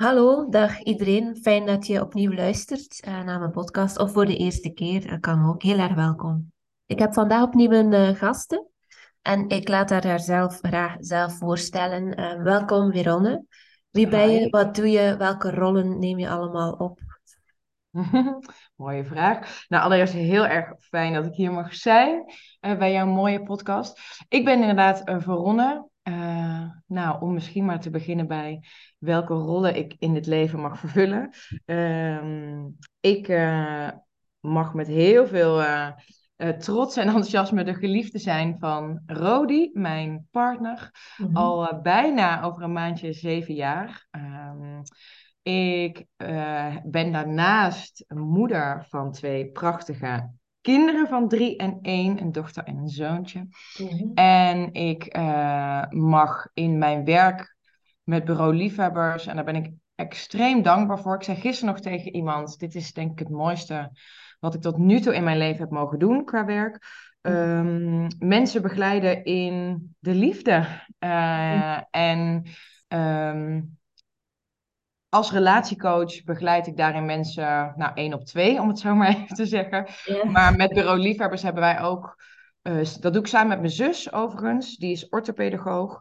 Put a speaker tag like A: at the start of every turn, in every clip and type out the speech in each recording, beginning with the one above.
A: Hallo, dag iedereen. Fijn dat je opnieuw luistert uh, naar mijn podcast of voor de eerste keer. Dat kan ook. Heel erg welkom. Ik heb vandaag opnieuw een uh, gasten en ik laat haar, haar zelf graag zelf voorstellen. Uh, welkom Veronne. Wie ben je? Wat doe je? Welke rollen neem je allemaal op?
B: mooie vraag. Nou, allereerst heel erg fijn dat ik hier mag zijn bij jouw mooie podcast. Ik ben inderdaad uh, Veronne. Nou, om misschien maar te beginnen bij welke rollen ik in dit leven mag vervullen. Uh, ik uh, mag met heel veel uh, trots en enthousiasme de geliefde zijn van Rodi, mijn partner. Mm -hmm. Al bijna over een maandje zeven jaar. Um, ik ben daarnaast moeder van twee prachtige kinderen van drie en één, een dochter en een zoontje. Mm -hmm. En ik mag in mijn werk met bureau liefhebbers. En daar ben ik extreem dankbaar voor. Ik zei gisteren nog tegen iemand: Dit is denk ik het mooiste wat ik tot nu toe in mijn leven heb mogen doen qua werk. Um, mensen begeleiden in de liefde. Uh, en um, als relatiecoach begeleid ik daarin mensen, nou één op twee, om het zo maar even te zeggen. Maar met bureau liefhebbers hebben wij ook, uh, dat doe ik samen met mijn zus overigens, die is orthopedagoog.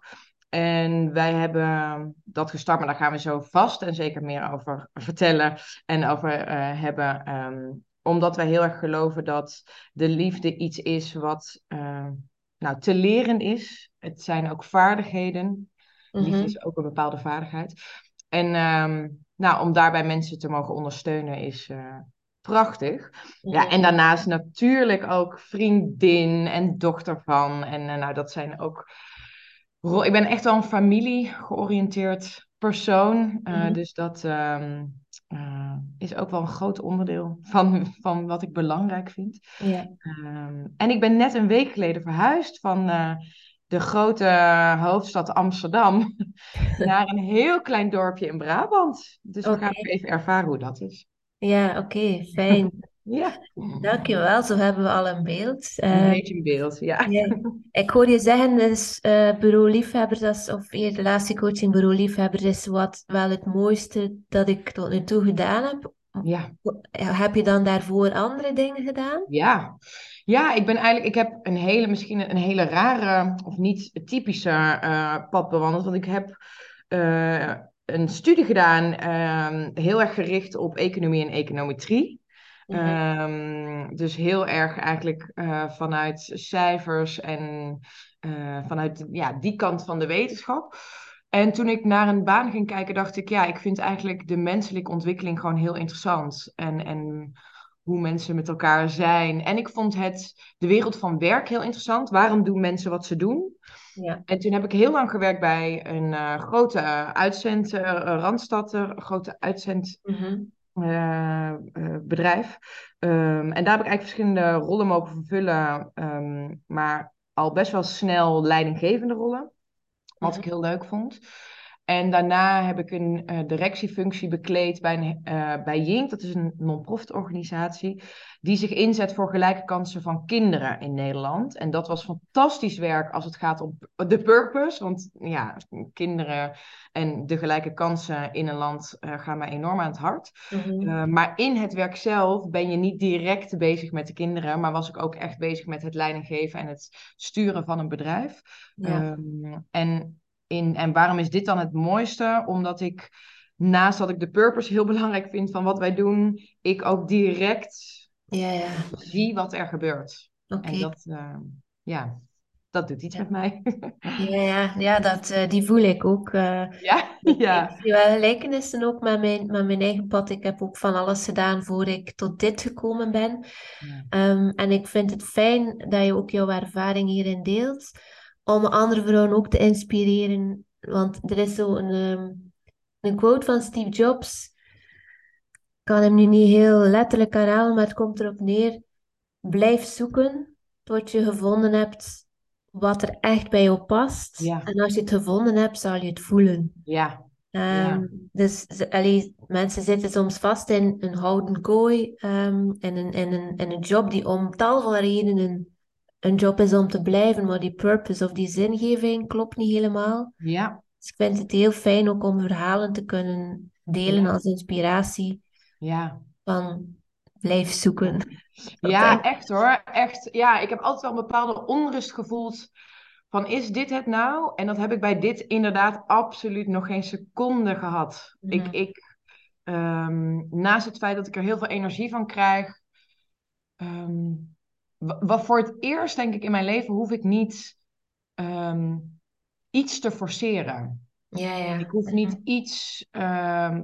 B: En wij hebben dat gestart, maar daar gaan we zo vast en zeker meer over vertellen en over uh, hebben. Um, omdat wij heel erg geloven dat de liefde iets is wat uh, nou, te leren is. Het zijn ook vaardigheden. Liefde is ook een bepaalde vaardigheid. En um, nou, om daarbij mensen te mogen ondersteunen is uh, prachtig. Ja, en daarnaast natuurlijk ook vriendin en dochter van. En nou, dat zijn ook ik ben echt wel een familie georiënteerd persoon. Uh, mm-hmm. Dus dat um, uh, is ook wel een groot onderdeel van, van wat ik belangrijk vind. Yeah. Um, en ik ben net een week geleden verhuisd van uh, de grote hoofdstad Amsterdam naar een heel klein dorpje in Brabant. Dus okay. we gaan even ervaren hoe dat is.
A: Ja, oké, okay, fijn.
B: Ja.
A: Dankjewel, zo hebben we al een beeld.
B: Een beetje een beeld, ja.
A: ja. Ik hoor je zeggen, dus, uh, bureau liefhebber, dat is, of je relatiecoaching bureau liefhebber is wat wel het mooiste dat ik tot nu toe gedaan heb.
B: Ja.
A: Heb je dan daarvoor andere dingen gedaan?
B: Ja. Ja, ik ben eigenlijk, ik heb een hele, misschien een hele rare of niet typische uh, pad bewandeld, want ik heb een studie gedaan, heel erg gericht op economie en econometrie. Mm-hmm. Um, dus heel erg eigenlijk uh, vanuit cijfers en vanuit ja, die kant van de wetenschap. En toen ik naar een baan ging kijken, dacht ik, ja, ik vind eigenlijk de menselijke ontwikkeling gewoon heel interessant. En, en hoe mensen met elkaar zijn. En ik vond het, de wereld van werk heel interessant. Waarom doen mensen wat ze doen? Ja. En toen heb ik heel lang gewerkt bij een uh, grote uitzend, Randstad, een grote uitzend. Mm-hmm. Uh, uh, bedrijf. Um, en daar heb ik eigenlijk verschillende rollen mogen vervullen, um, maar al best wel snel leidinggevende rollen, wat ik heel leuk vond. En daarna heb ik een uh, directiefunctie bekleed bij, een, uh, bij Jink, dat is een non-profit organisatie, die zich inzet voor gelijke kansen van kinderen in Nederland. En dat was fantastisch werk als het gaat om de purpose, want ja, kinderen en de gelijke kansen in een land uh, gaan mij enorm aan het hart. Mm-hmm. maar in het werk zelf ben je niet direct bezig met de kinderen, maar was ik ook echt bezig met het leidinggeven en het sturen van een bedrijf. Ja. Um, en in. En waarom is dit dan het mooiste? Omdat ik, naast dat ik de purpose heel belangrijk vind van wat wij doen, ik ook direct
A: ja, ja.
B: zie wat er gebeurt. Okay. En dat, uh, ja, dat doet iets
A: ja.
B: met mij.
A: ja, ja, ja dat, uh, die voel ik ook. Uh,
B: ja, ja.
A: Ik zie wel gelijkenissen ook met mijn, met mijn eigen pad. Ik heb ook van alles gedaan voor ik tot dit gekomen ben. Ja. Um, en ik vind het fijn dat je ook jouw ervaring hierin deelt om andere vrouwen ook te inspireren. Want er is zo een, um, een quote van Steve Jobs. Ik kan hem nu niet heel letterlijk herhalen, maar het komt erop neer. Blijf zoeken tot je gevonden hebt wat er echt bij jou past.
B: Ja.
A: En als je het gevonden hebt, zal je het voelen.
B: Ja.
A: Um, ja. Dus allee, mensen zitten soms vast in een houden kooi, um, in, een, in, een, in een job die om tal van redenen een job is om te blijven, maar die purpose of die zingeving klopt niet helemaal.
B: Ja.
A: Dus ik vind het heel fijn ook om verhalen te kunnen delen als inspiratie.
B: Ja.
A: Van blijf zoeken.
B: Ja, echt hoor. Echt. Ja, ik heb altijd wel een bepaalde onrust gevoeld van is dit het nou? En dat heb ik bij dit inderdaad absoluut nog geen seconde gehad. Ik,
A: Mhm.
B: ik ehm, naast het feit dat ik er heel veel energie van krijg, wa- wat voor het eerst denk ik in mijn leven hoef ik niet ehm, iets te forceren.
A: Ja, ja.
B: Ik hoef niet iets. ehm,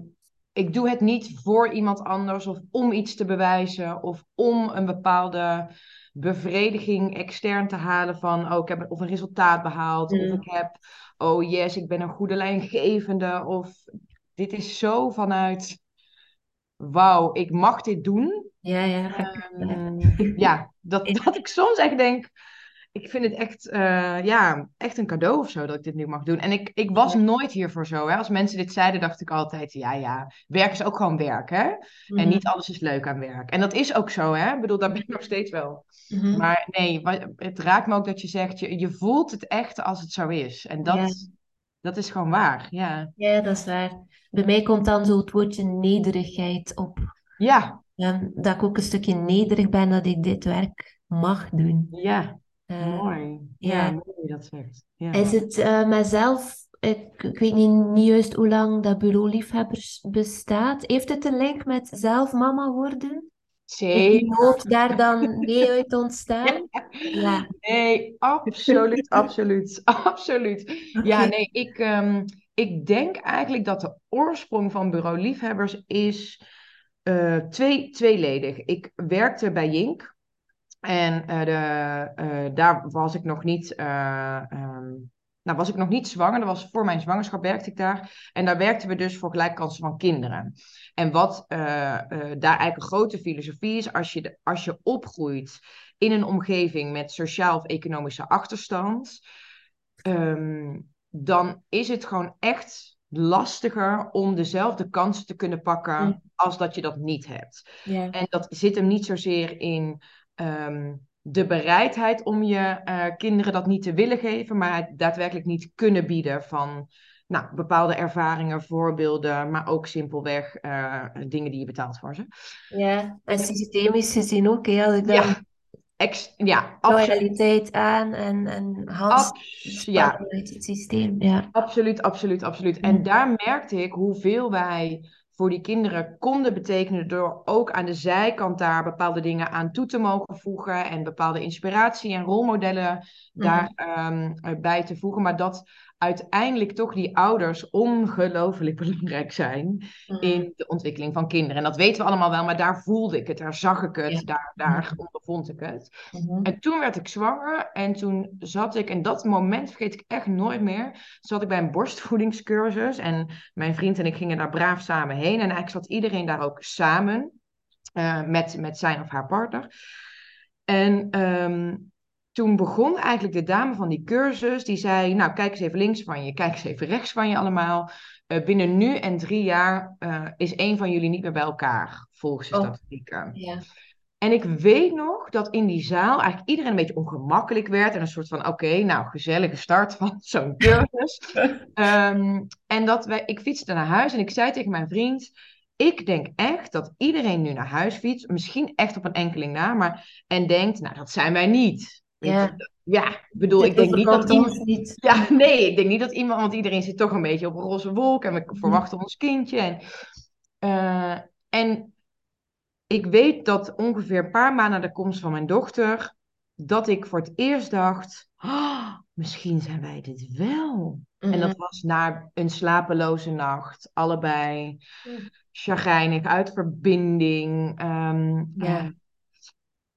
B: ik doe het niet voor iemand anders of om iets te bewijzen of om een bepaalde bevrediging extern te halen van oh, ik heb of een resultaat behaald of
A: Mm.
B: ik heb oh yes, ik ben een goede lijngevende of dit is zo vanuit wauw, ik mag dit doen.
A: Ja, ja.
B: Ehm, ja, dat, dat ik soms echt denk, ik vind het echt, eh, ja, echt een cadeau of zo dat ik dit nu mag doen. En ik, ik was nooit hiervoor zo. Hè? Als mensen dit zeiden, dacht ik altijd, ja, ja, werk is ook gewoon werk, hè? En
A: Mhm.
B: niet alles is leuk aan werk. En dat is ook zo, hè? Ik bedoel, daar ben ik nog steeds wel.
A: Mhm.
B: Maar nee, het raakt me ook dat je zegt, je, je voelt het echt als het zo is. En dat,
A: Ja.
B: dat is gewoon waar, ja.
A: Ja, dat is waar. Bij mij komt dan zo het woordje nederigheid op.
B: Ja,
A: Ja, dat ik ook een stukje nederig ben dat ik dit werk mag doen.
B: ja,
A: Eh,
B: mooi. Ja, mooi dat je dat zegt. Ja.
A: Is het mezelf, ik, ik weet niet, niet juist hoe lang dat bureau liefhebbers bestaat. Heeft het een link met zelf mama worden?
B: Zeker.
A: nood daar dan mee uit ontstaan? Ja,
B: Nee, absoluut, absoluut, absoluut. Ja, nee, ik, ehm, ik denk eigenlijk dat de oorsprong van Bureau Liefhebbers is eh, twee, tweeledig. Ik werkte bij Jink en eh, de, eh, daar was ik nog niet, eh, ehm, nou, was ik nog niet zwanger. Dat was voor mijn zwangerschap werkte ik daar. En daar werkten we dus voor gelijkkansen van kinderen. En wat daar eigenlijk een grote filosofie is, als je, de, als je opgroeit in een omgeving met sociaal of economische achterstand, ehm, dan is het gewoon echt lastiger om dezelfde kansen te kunnen pakken
A: Mm.
B: als dat je dat niet hebt. En dat zit hem niet zozeer in ehm, de bereidheid om je eh, kinderen dat niet te willen geven, maar het daadwerkelijk niet kunnen bieden van nou, bepaalde ervaringen, voorbeelden, maar ook simpelweg eh, dingen die je betaalt voor ze.
A: ja. En systemisch gezien ook, hè, als ik dan
B: Ja, ex ja,
A: loyaliteit aan en, en Hans
B: Abs ja,
A: spat uit het systeem. Ja.
B: Absoluut, absoluut, absoluut. En
A: Mm.
B: daar merkte ik hoeveel wij voor die kinderen konden betekenen door ook aan de zijkant daar bepaalde dingen aan toe te mogen voegen en bepaalde inspiratie en rolmodellen daar ehm, eh, bij te voegen. Maar dat uiteindelijk toch die ouders ongelooflijk belangrijk zijn in de ontwikkeling van kinderen. En dat weten we allemaal wel, maar daar voelde ik het, daar zag ik het,
A: Ja.
B: daar, daar ondervond ik het.
A: Mhm.
B: En toen werd ik zwanger en toen zat ik, en dat moment vergeet ik echt nooit meer, zat ik bij een borstvoedingscursus en mijn vriend en ik gingen daar braaf samen heen. En eigenlijk zat iedereen daar ook samen eh, met, met zijn of haar partner. En ehm, toen begon eigenlijk de dame van die cursus, die zei, nou kijk eens even links van je, kijk eens even rechts van je allemaal. Eh, binnen nu en drie jaar eh, is een van jullie niet meer bij elkaar, volgens de
A: Oh.
B: statistieken.
A: Ja.
B: En ik weet nog dat in die zaal eigenlijk iedereen een beetje ongemakkelijk werd. En een soort van, oké, nou, gezellige start van zo'n cursus. Ehm, en dat wij, ik fietste naar huis en ik zei tegen mijn vriend... Ik denk echt dat iedereen nu naar huis fietst. Misschien echt op een enkeling na. Maar, en denkt, nou, dat zijn wij niet.
A: Ja.
B: Ja, ik bedoel, ik denk niet dat iemand...
A: niet.
B: Ja, nee, ik denk niet dat iemand, want iedereen zit toch een beetje op een roze wolk en we verwachten ons kindje. En, eh, en ik weet dat ongeveer een paar maanden na de komst van mijn dochter, dat ik voor het eerst dacht, "Ah, misschien zijn wij dit wel. En dat was na een slapeloze nacht, allebei
A: Mhm.
B: chagrijnig, uit verbinding. ehm,
A: Ja.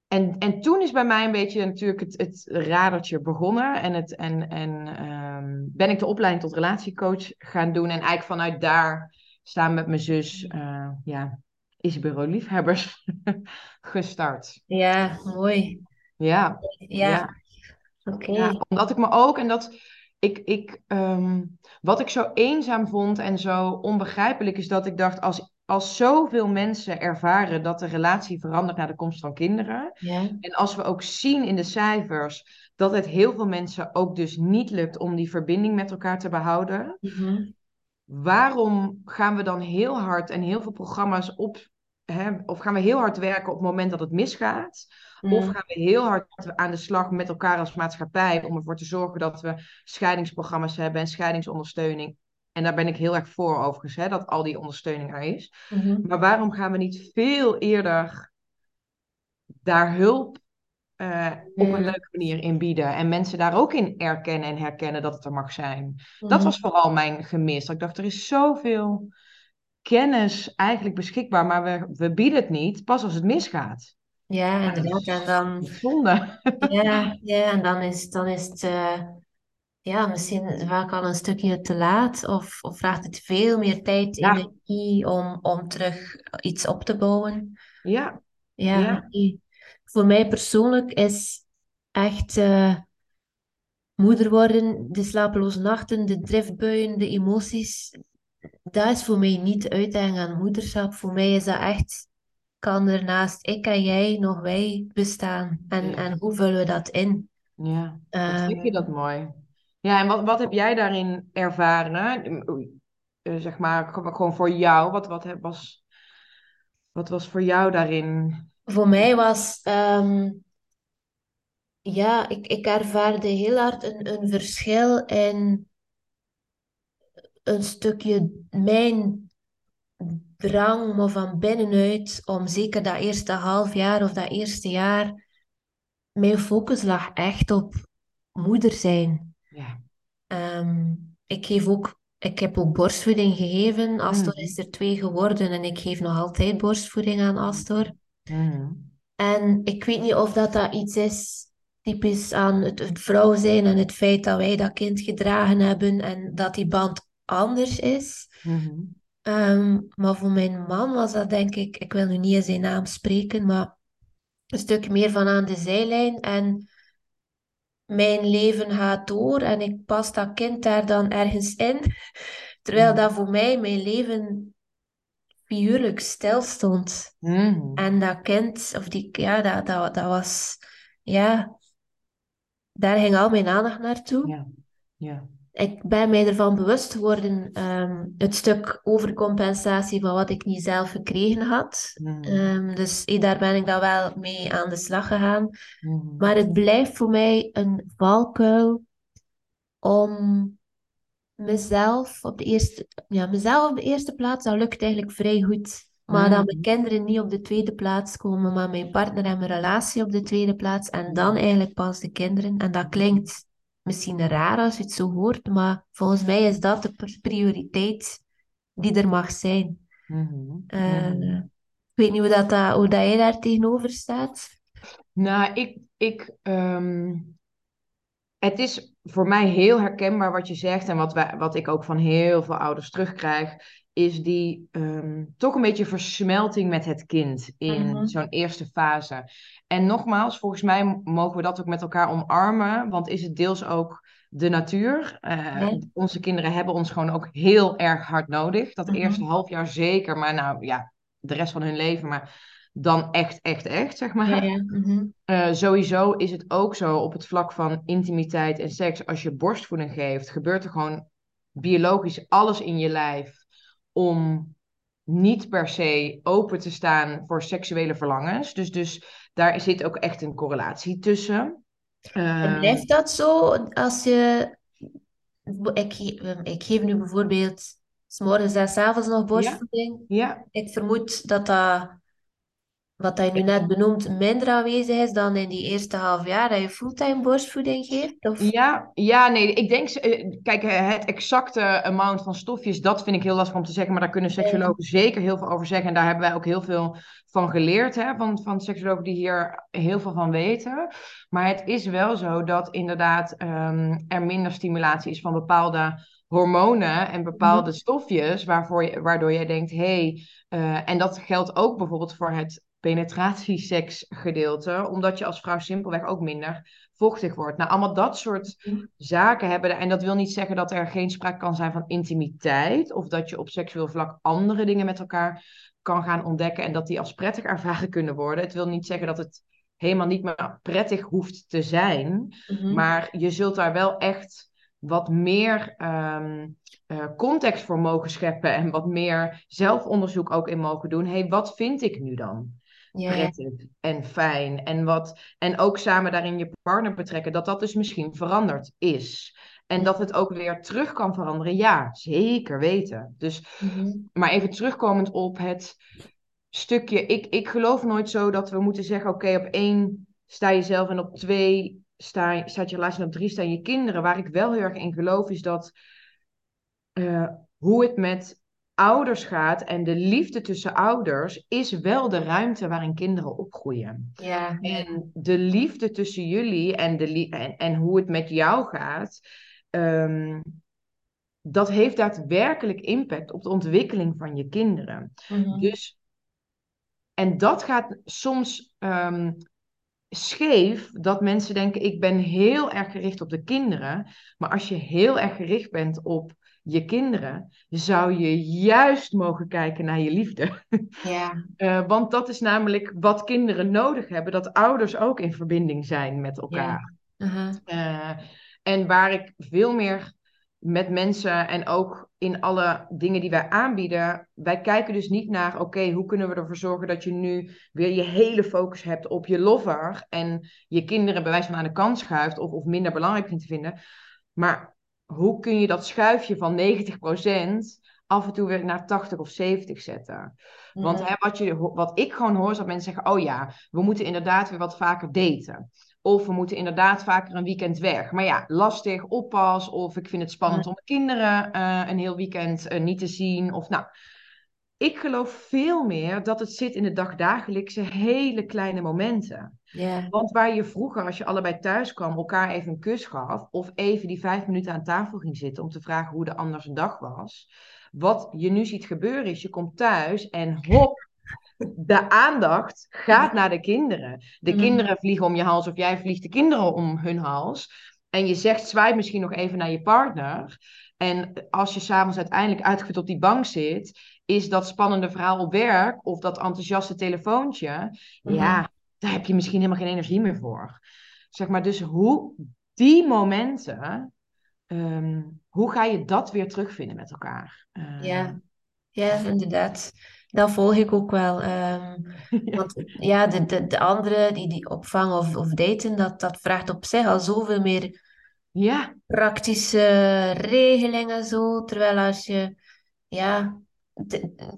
B: En, en toen is bij mij een beetje natuurlijk het, het radertje begonnen. En, het, en, en ehm, ben ik de opleiding tot relatiecoach gaan doen. En eigenlijk vanuit daar samen met mijn zus, eh, ja, is Bureau Liefhebbers gestart.
A: Ja, mooi.
B: Ja,
A: Ja,
B: ja.
A: oké.
B: Ja, omdat ik me ook, en dat ik, ik ehm, wat ik zo eenzaam vond en zo onbegrijpelijk is dat ik dacht, als, als zoveel mensen ervaren dat de relatie verandert na de komst van kinderen,
A: Ja.
B: en als we ook zien in de cijfers dat het heel veel mensen ook dus niet lukt om die verbinding met elkaar te behouden,
A: Mhm.
B: waarom gaan we dan heel hard en heel veel programma's op, hè, of gaan we heel hard werken op het moment dat het misgaat? Of
A: Mm,
B: gaan we heel hard aan de slag met elkaar als maatschappij om ervoor te zorgen dat we scheidingsprogramma's hebben en scheidingsondersteuning? En daar ben ik heel erg voor overigens, hè, dat al die ondersteuning er is.
A: mhm.
B: Maar waarom gaan we niet veel eerder daar hulp eh, op een leuke manier in bieden. En mensen daar ook in erkennen en herkennen dat het er mag zijn. Dat
A: mhm.
B: was vooral mijn gemis. Dat ik dacht, er is zoveel kennis eigenlijk beschikbaar, maar we, we bieden het niet pas als het misgaat.
A: Ja, inderdaad. En dan,
B: zonde.
A: ja, ja, en dan is, dan is het eh, ja, misschien vaak al een stukje te laat. Of, of vraagt het veel meer tijd,
B: Ja,
A: energie om, om terug iets op te bouwen.
B: ja,
A: Ja. Voor mij persoonlijk is echt eh, moeder worden, de slapeloze nachten, de driftbuien, de emoties. Dat is voor mij niet de uitdaging aan moederschap. Voor mij is dat echt, kan er naast ik en jij nog wij bestaan? En,
B: Ja,
A: en hoe vullen we dat in?
B: ja. Wat
A: Eh,
B: zeg je dat mooi. Ja, en wat, wat heb jij daarin ervaren? Eh, zeg maar, gewoon voor jou. Wat, wat, was, wat was voor jou daarin?
A: voor mij was, ehm, ja, ik, ik ervaarde heel hard een, een verschil in een stukje mijn drang, maar van binnenuit, om zeker dat eerste half jaar of dat eerste jaar, mijn focus lag echt op moeder zijn.
B: Ja.
A: Ehm, ik geef ook, ik heb ook borstvoeding gegeven. Astor
B: Mhm.
A: is er twee geworden en ik geef nog altijd borstvoeding aan Astor.
B: Mhm.
A: En ik weet niet of dat, dat iets is typisch aan het, vrouw zijn en het feit dat wij dat kind gedragen hebben en dat die band anders is.
B: Mhm.
A: Ehm, maar voor mijn man was dat denk ik, ik wil nu niet in zijn naam spreken, maar een stuk meer van aan de zijlijn. En mijn leven gaat door en ik pas dat kind daar dan ergens in. Terwijl
B: Mhm.
A: dat voor mij mijn leven figuurlijk stil stond.
B: Mhm.
A: En dat kind, of die, ja, dat, dat, dat was, ja, daar ging al mijn aandacht naartoe.
B: Ja, ja.
A: Ik ben mij ervan bewust geworden, ehm, het stuk overcompensatie van wat ik niet zelf gekregen had.
B: Mhm.
A: Ehm, dus daar ben ik dan wel mee aan de slag gegaan.
B: Mhm.
A: Maar het blijft voor mij een valkuil om mezelf op de eerste, ja, mezelf op de eerste plaats, dat lukt eigenlijk vrij goed. Maar dat mijn kinderen niet op de tweede plaats komen, maar mijn partner en mijn relatie op de tweede plaats. En dan eigenlijk pas de kinderen. En dat klinkt misschien raar als je het zo hoort, maar volgens mij is dat de pr- prioriteit die er mag zijn.
B: Mhm.
A: Eh,
B: Mhm.
A: ik weet niet hoe, dat, dat, hoe dat jij daar tegenover staat.
B: Nou, ik, ik, ehm, het is voor mij heel herkenbaar wat je zegt en wat, wij, wat ik ook van heel veel ouders terugkrijg, is die ehm, toch een beetje versmelting met het kind in
A: Mhm.
B: zo'n eerste fase. En nogmaals, volgens mij mogen we dat ook met elkaar omarmen, want is het deels ook de natuur. Eh, onze kinderen hebben ons gewoon ook heel erg hard nodig. Dat
A: Mhm.
B: eerste half jaar zeker, maar nou ja, de rest van hun leven, maar dan echt, echt, echt, zeg maar.
A: Ja, ja. mhm.
B: Eh, sowieso is het ook zo op het vlak van intimiteit en seks. Als je borstvoeding geeft, gebeurt er gewoon biologisch alles in je lijf om niet per se open te staan voor seksuele verlangens. Dus, dus daar zit ook echt een correlatie tussen.
A: En
B: Ehm,
A: blijft dat zo als je... Ik, ik geef nu bijvoorbeeld 's morgens en 's avonds nog
B: ja,
A: borstvoeding.
B: ja.
A: Ik vermoed dat dat, wat dat je nu net benoemt, minder aanwezig is dan in die eerste half jaar dat je fulltime borstvoeding geeft. Of...
B: Ja, ja, nee, ik denk, eh, kijk, eh, het exacte amount van stofjes, dat vind ik heel lastig om te zeggen, maar daar kunnen
A: Ja,
B: seksuologen zeker heel veel over zeggen. En daar hebben wij ook heel veel van geleerd, hè, van, van seksuologen die hier heel veel van weten. Maar het is wel zo dat inderdaad ehm, er minder stimulatie is van bepaalde hormonen en
A: Mhm.
B: bepaalde stofjes, waarvoor je, waardoor jij denkt, hé, hey, eh, en dat geldt ook bijvoorbeeld voor het penetratieseksgedeelte, omdat je als vrouw simpelweg ook minder vochtig wordt. Nou, allemaal dat soort
A: Mhm.
B: zaken hebben. En dat wil niet zeggen dat er geen sprake kan zijn van intimiteit. Of dat je op seksueel vlak andere dingen met elkaar kan gaan ontdekken. En dat die als prettig ervaren kunnen worden. Het wil niet zeggen dat het helemaal niet meer prettig hoeft te zijn.
A: Mhm.
B: Maar je zult daar wel echt wat meer ehm, eh, context voor mogen scheppen en wat meer zelfonderzoek ook in mogen doen. hey, wat vind ik nu dan?
A: Ja,
B: prettig en fijn. En, wat, en ook samen daarin je partner betrekken, dat dat dus misschien veranderd is. En dat het ook weer terug kan veranderen. Ja, zeker weten. Dus,
A: Mhm.
B: maar even terugkomend op het stukje. Ik, ik geloof nooit zo dat we moeten zeggen: oké, op één sta je zelf en op twee sta, staat je relatie en op drie staan je kinderen. Waar ik wel heel erg in geloof is dat eh, hoe het met ouders gaat en de liefde tussen ouders is wel de ruimte waarin kinderen opgroeien.
A: ja.
B: En de liefde tussen jullie en, de en, en hoe het met jou gaat, ehm, dat heeft daadwerkelijk impact op de ontwikkeling van je kinderen.
A: Mhm.
B: Dus, en dat gaat soms ehm, scheef, dat mensen denken, ik ben heel erg gericht op de kinderen. Maar als je heel erg gericht bent op je kinderen, zou je juist mogen kijken naar je liefde.
A: Ja,
B: Eh, want dat is namelijk wat kinderen nodig hebben, dat ouders ook in verbinding zijn met elkaar.
A: ja. Aha.
B: Eh, en waar ik veel meer met mensen en ook in alle dingen die wij aanbieden, wij kijken dus niet naar, oké, hoe kunnen we ervoor zorgen dat je nu weer je hele focus hebt op je lover en je kinderen bij wijze van aan de kant schuift of, of minder belangrijk vindt te vinden. Maar hoe kun je dat schuifje van 90% af en toe weer naar 80 of 70 zetten? Want
A: Mhm.
B: hè, wat, je, wat ik gewoon hoor, is dat mensen zeggen: Oh ja, we moeten inderdaad weer wat vaker daten. Of we moeten inderdaad vaker een weekend weg. Maar ja, lastig, oppas. Of ik vind het spannend om de kinderen eh, een heel weekend eh, niet te zien. Of nou, ik geloof veel meer dat het zit in de dagdagelijkse hele kleine momenten. Want waar je vroeger, als je allebei thuis kwam, elkaar even een kus gaf. Of even die vijf minuten aan tafel ging zitten om te vragen hoe de ander zijn dag was. Wat je nu ziet gebeuren is, je komt thuis en hop, de aandacht gaat naar de kinderen. De
A: Mhm.
B: kinderen vliegen om je hals of jij vliegt de kinderen om hun hals. En je zegt, zwaai misschien nog even naar je partner. En als je s'avonds uiteindelijk uitgeput op die bank zit, is dat spannende verhaal op werk of dat enthousiaste telefoontje, ja, daar heb je misschien helemaal geen energie meer voor. Zeg maar, dus hoe die momenten, ehm, hoe ga je dat weer terugvinden met elkaar? Eh,
A: ja, ja, inderdaad. Dat volg ik ook wel. ehm, want ja, de, de, de andere, die, die opvang of, of daten, dat, dat vraagt op zich al zoveel meer
B: ja,
A: praktische regelingen zo. Terwijl als je, ja,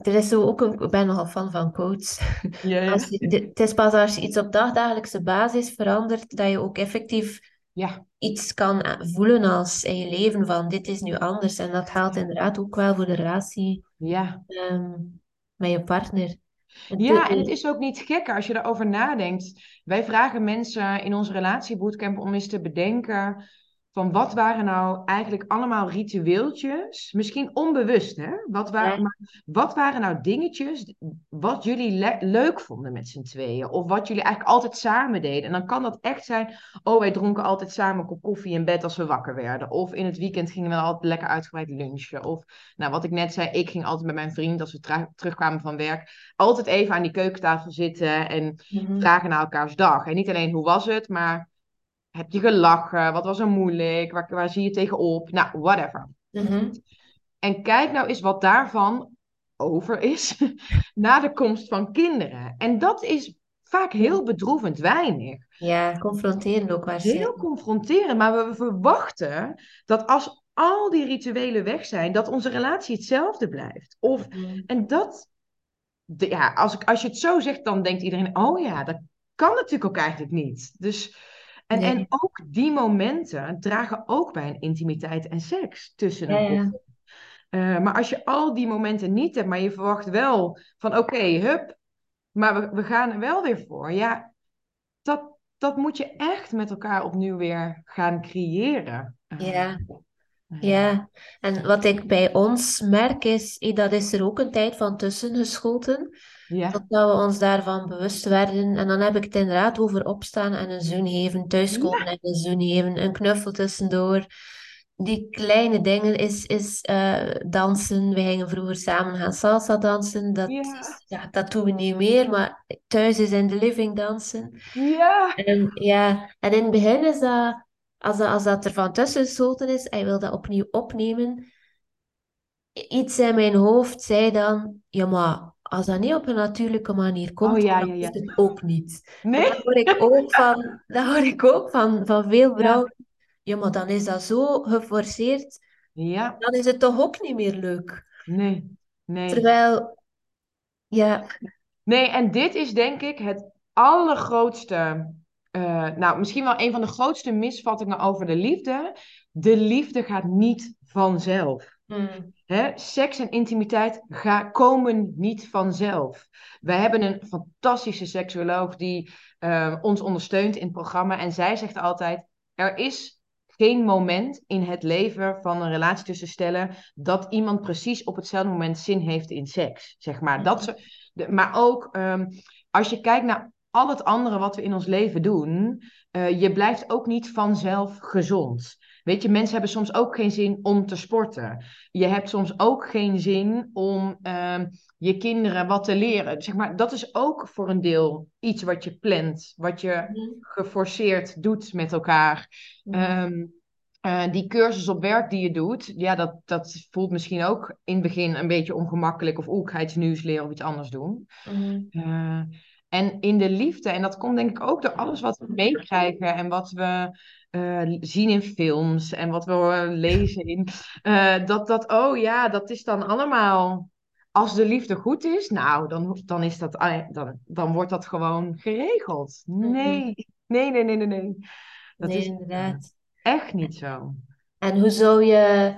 A: er is zo ook een, ik ben nogal fan van coach.
B: ja,
A: je, de- het is pas als je iets op dagdagelijkse basis verandert, dat je ook effectief
B: ja.
A: iets kan a- voelen als in je leven van dit is nu anders. En dat geldt inderdaad ook wel voor de relatie
B: ja.
A: ehm, met je partner.
B: Ja, en
A: eh,
B: het is ook niet gekker als je daarover nadenkt. Wij vragen mensen in onze relatiebootcamp om eens te bedenken van wat waren nou eigenlijk allemaal ritueeltjes, misschien onbewust, hè? Wat, wa-
A: Ja.
B: maar wat waren nou dingetjes wat jullie le- leuk vonden met z'n tweeën? Of wat jullie eigenlijk altijd samen deden? En dan kan dat echt zijn, oh, wij dronken altijd samen een kop koffie in bed als we wakker werden. Of in het weekend gingen we altijd lekker uitgebreid lunchen. Of, nou, wat ik net zei, ik ging altijd met mijn vriend als we terugkwamen van werk altijd even aan die keukentafel zitten en
A: mhm.
B: vragen naar elkaars dag. En niet alleen hoe was het, maar heb je gelachen? Wat was er moeilijk? Waar, waar zie je tegenop? Nou, whatever.
A: Mhm.
B: En kijk nou eens wat daarvan over is na de komst van kinderen. En dat is vaak heel bedroevend weinig.
A: Ja, confronterend ook
B: Heel
A: waarschijnlijk.
B: confronterend, maar we verwachten dat als al die rituelen weg zijn, dat onze relatie hetzelfde blijft. Of,
A: Mhm.
B: en dat, de- ja, als, ik, als je het zo zegt, dan denkt iedereen, oh ja, dat kan natuurlijk ook eigenlijk niet. Dus, en,
A: Nee.
B: en ook die momenten dragen ook bij een intimiteit en seks tussen
A: Ja,
B: een
A: ja.
B: Eh, maar als je al die momenten niet hebt, maar je verwacht wel van oké, hup, maar we, we gaan er wel weer voor. Ja, dat, dat moet je echt met elkaar opnieuw weer gaan creëren. Eh,
A: Ja.
B: eh,
A: Ja, en wat ik bij ons merk is, dat is er ook een tijd van tussen geschoten,
B: ja,
A: totdat we ons daarvan bewust werden. En dan heb ik het inderdaad over opstaan en een zoen geven, thuiskomen en een zoen geven, een knuffel tussendoor. Die kleine dingen is, is eh, dansen. We gingen vroeger samen gaan salsa dansen. Dat,
B: Ja.
A: is- ja, dat doen we niet meer, maar thuis is in de living dansen.
B: ja,
A: En, ja, en in het begin is dat, als dat, als dat er van tussen is en je wil dat opnieuw opnemen, iets in mijn hoofd zei dan, ja, maar als dat niet op een natuurlijke manier
B: Oh
A: komt,
B: ja,
A: dan
B: ja,
A: is het ook niet.
B: Nee?
A: dat hoor ik ook van, dat hoor ik ook van, van veel vrouwen. Ja, maar dan is dat zo geforceerd,
B: Ja,
A: dan is het toch ook niet meer leuk.
B: nee, nee.
A: Terwijl, ja,
B: Nee, en dit is denk ik het allergrootste, eh, nou misschien wel een van de grootste misvattingen over de liefde. De liefde gaat niet vanzelf.
A: mm,
B: Seks en intimiteit ga, komen niet vanzelf. We hebben een fantastische seksuoloog die eh, ons ondersteunt in het programma. En zij zegt altijd: er is geen moment in het leven van een relatie tussen stellen dat iemand precies op hetzelfde moment zin heeft in seks. Zeg maar. Dat ze, de- maar ook ehm, als je kijkt naar al het andere wat we in ons leven doen, eh, je blijft ook niet vanzelf gezond. Weet je, mensen hebben soms ook geen zin om te sporten. Je hebt soms ook geen zin om ehm, je kinderen wat te leren. Zeg maar, dat is ook voor een deel iets wat je plant, wat je
A: mhm,
B: geforceerd doet met elkaar.
A: mhm,
B: Ehm, eh, die cursus op werk die je doet, ja, dat, dat voelt misschien ook in het begin een beetje ongemakkelijk. Of oeh, ik ga iets nieuws leren of iets anders doen.
A: mhm,
B: Eh, en in de liefde, en dat komt denk ik ook door alles wat we meekrijgen en wat we eh, zien in films en wat we lezen in, eh, dat dat, oh ja, dat is dan allemaal, als de liefde goed is, nou, dan, dan is dat, ah, dan, dan wordt dat gewoon geregeld.
A: mhm.
B: Nee, nee, nee, nee, nee, nee. Dat
A: Nee,
B: is
A: inderdaad.
B: echt niet zo.
A: En hoe zou je,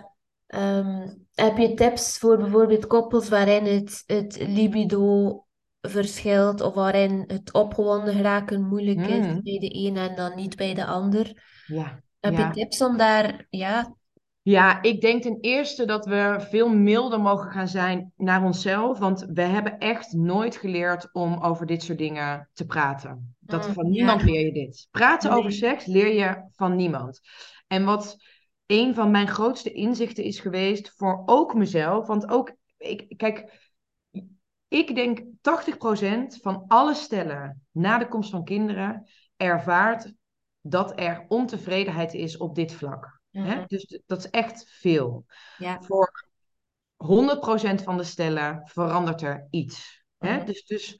A: ehm, heb je tips voor bijvoorbeeld koppels waarin het, het libido verschilt of waarin het opgewonden geraken moeilijk is
B: Hmm,
A: bij de een en dan niet bij de ander?
B: ja,
A: Heb je tips om daar, ja,
B: Ja, ik denk ten eerste dat we veel milder mogen gaan zijn naar onszelf. Want we hebben echt nooit geleerd om over dit soort dingen te praten. Dat,
A: mm,
B: van niemand
A: ja,
B: leer je dit. Praten over seks leer je van niemand. En wat een van mijn grootste inzichten is geweest voor ook mezelf. Want ook, ik, kijk, ik denk 80% van alle stellen na de komst van kinderen ervaart dat er ontevredenheid is op dit vlak. Hè?
A: mhm,
B: Dus dat is echt veel.
A: ja,
B: Voor 100% van de stellen verandert er iets. Hè?
A: mhm,
B: Dus, dus,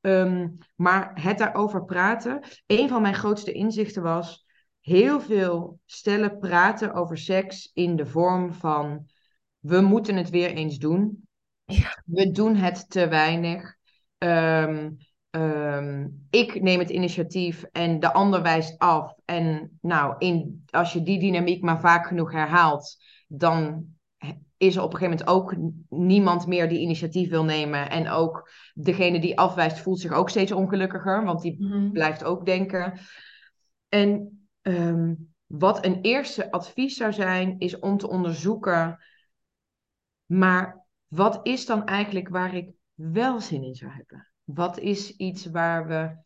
B: ehm, maar het daarover praten. Een van mijn grootste inzichten was. Heel veel stellen praten over seks in de vorm van. We moeten het weer eens doen.
A: Ja,
B: We doen het te weinig. Ehm, ehm, ik neem het initiatief en de ander wijst af. En nou, in, als je die dynamiek maar vaak genoeg herhaalt, dan is er op een gegeven moment ook niemand meer die initiatief wil nemen. En ook degene die afwijst voelt zich ook steeds ongelukkiger, want die
A: mhm,
B: blijft ook denken. En ehm, wat een eerste advies zou zijn, is om te onderzoeken, maar wat is dan eigenlijk waar ik wel zin in zou hebben? Wat is iets waar we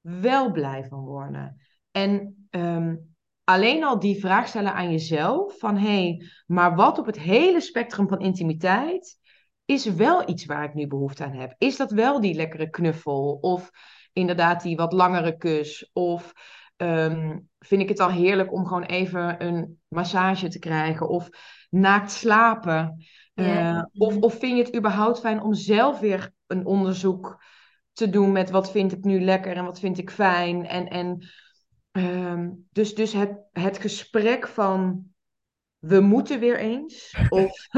B: wel blij van worden? En ehm, alleen al die vraag stellen aan jezelf: van hé, hey, maar wat op het hele spectrum van intimiteit is wel iets waar ik nu behoefte aan heb? Is dat wel die lekkere knuffel? Of inderdaad die wat langere kus? Of ehm, vind ik het al heerlijk om gewoon even een massage te krijgen? Of naakt slapen? Uh, of, of vind je het überhaupt fijn om zelf weer een onderzoek te doen met wat vind ik nu lekker en wat vind ik fijn? En, en um, dus, dus het, het gesprek van we moeten weer eens, of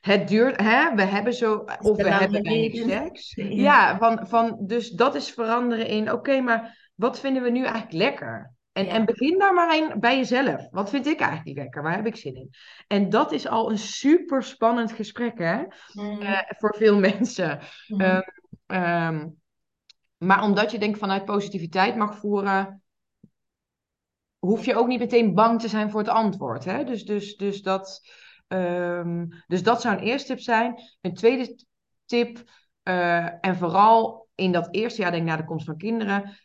B: het duurt, hè, we hebben zo, of we hebben weinig seks.
A: ja.
B: Ja, van, van, dus dat is veranderen in, oké, okay, maar wat vinden we nu eigenlijk lekker? En,
A: Ja.
B: en begin daar maar in bij jezelf. Wat vind ik eigenlijk lekker? Waar heb ik zin in? En dat is al een super spannend gesprek, hè?
A: Mhm.
B: Uh, voor veel mensen.
A: Mhm.
B: Um, um, maar omdat je denk vanuit positiviteit mag voeren, hoef je ook niet meteen bang te zijn voor het antwoord. Hè? Dus, dus, dus, dat, um, dus dat zou een eerste tip zijn. Een tweede tip, uh, en vooral in dat eerste jaar, denk ik, na de komst van kinderen.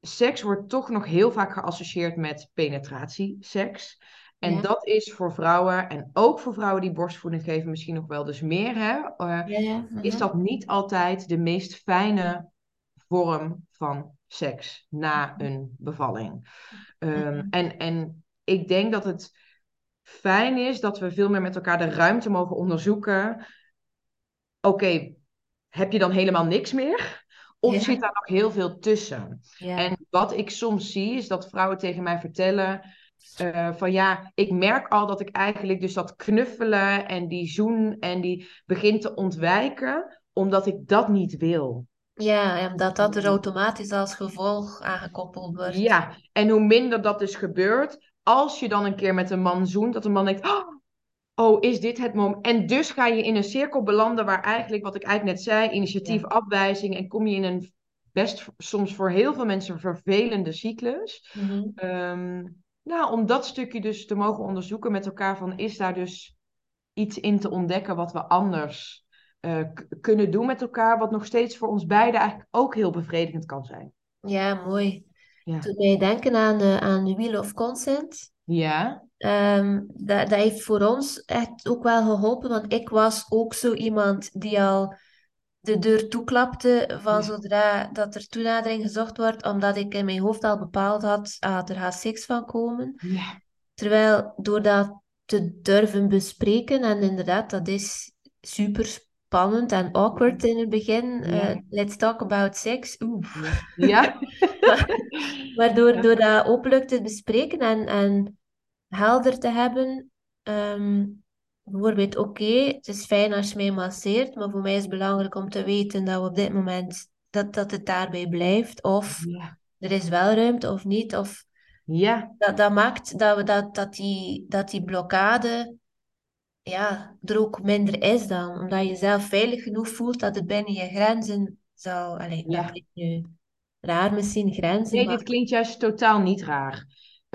B: Seks wordt toch nog heel vaak geassocieerd met penetratieseks. En
A: Ja.
B: dat is voor vrouwen, en ook voor vrouwen die borstvoeding geven, misschien nog wel dus meer, hè? Uh,
A: Ja, ja.
B: is dat niet altijd de meest fijne vorm van seks na een bevalling. Um,
A: Mhm.
B: en, en ik denk dat het fijn is dat we veel meer met elkaar de ruimte mogen onderzoeken. Oké, heb je dan helemaal niks meer? Of
A: Ja.
B: zit daar nog heel veel tussen?
A: Ja.
B: En wat ik soms zie, is dat vrouwen tegen mij vertellen eh, van ja, ik merk al dat ik eigenlijk dus dat knuffelen en die zoen en die begint te ontwijken, omdat ik dat niet wil.
A: Ja, en dat dat er automatisch als gevolg aangekoppeld wordt.
B: Ja, en hoe minder dat dus gebeurt, als je dan een keer met een man zoent, dat een man denkt, "Oh, oh, is dit het moment? En dus ga je in een cirkel belanden waar eigenlijk, wat ik eigenlijk net zei, initiatief,
A: Ja.
B: afwijzing, en kom je in een best soms voor heel veel mensen vervelende cyclus.
A: Mhm.
B: Ehm, nou, om dat stukje dus te mogen onderzoeken met elkaar, van is daar dus iets in te ontdekken wat we anders eh, kunnen doen met elkaar, wat nog steeds voor ons beiden eigenlijk ook heel bevredigend kan zijn.
A: Ja, mooi.
B: Ja.
A: Doet mij denken aan de, aan de Wheel of Consent.
B: Ja,
A: Ehm, dat, dat heeft voor ons echt ook wel geholpen, want ik was ook zo iemand die al de deur toeklapte van
B: Ja.
A: zodra dat er toenadering gezocht wordt, omdat ik in mijn hoofd al bepaald had, ah, er gaat seks van komen.
B: ja,
A: Terwijl door dat te durven bespreken, en inderdaad, dat is super spannend en awkward in het begin.
B: Ja.
A: eh, let's talk about sex. Oeh.
B: ja.
A: Maar door dat openlijk te bespreken en, en helder te hebben, ehm, bijvoorbeeld, oké, het is fijn als je mij masseert, maar voor mij is het belangrijk om te weten dat we op dit moment, dat, dat het daarbij blijft, of
B: Ja,
A: er is wel ruimte of niet, of
B: ja,
A: dat, dat maakt dat, we dat, dat, die, dat die blokkade ja, er ook minder is dan. Omdat je jezelf veilig genoeg voelt dat het binnen je grenzen zal... Allee,
B: Ja.
A: dat klinkt nu raar misschien, grenzen,
B: Nee,
A: maar...
B: dit klinkt juist totaal niet raar.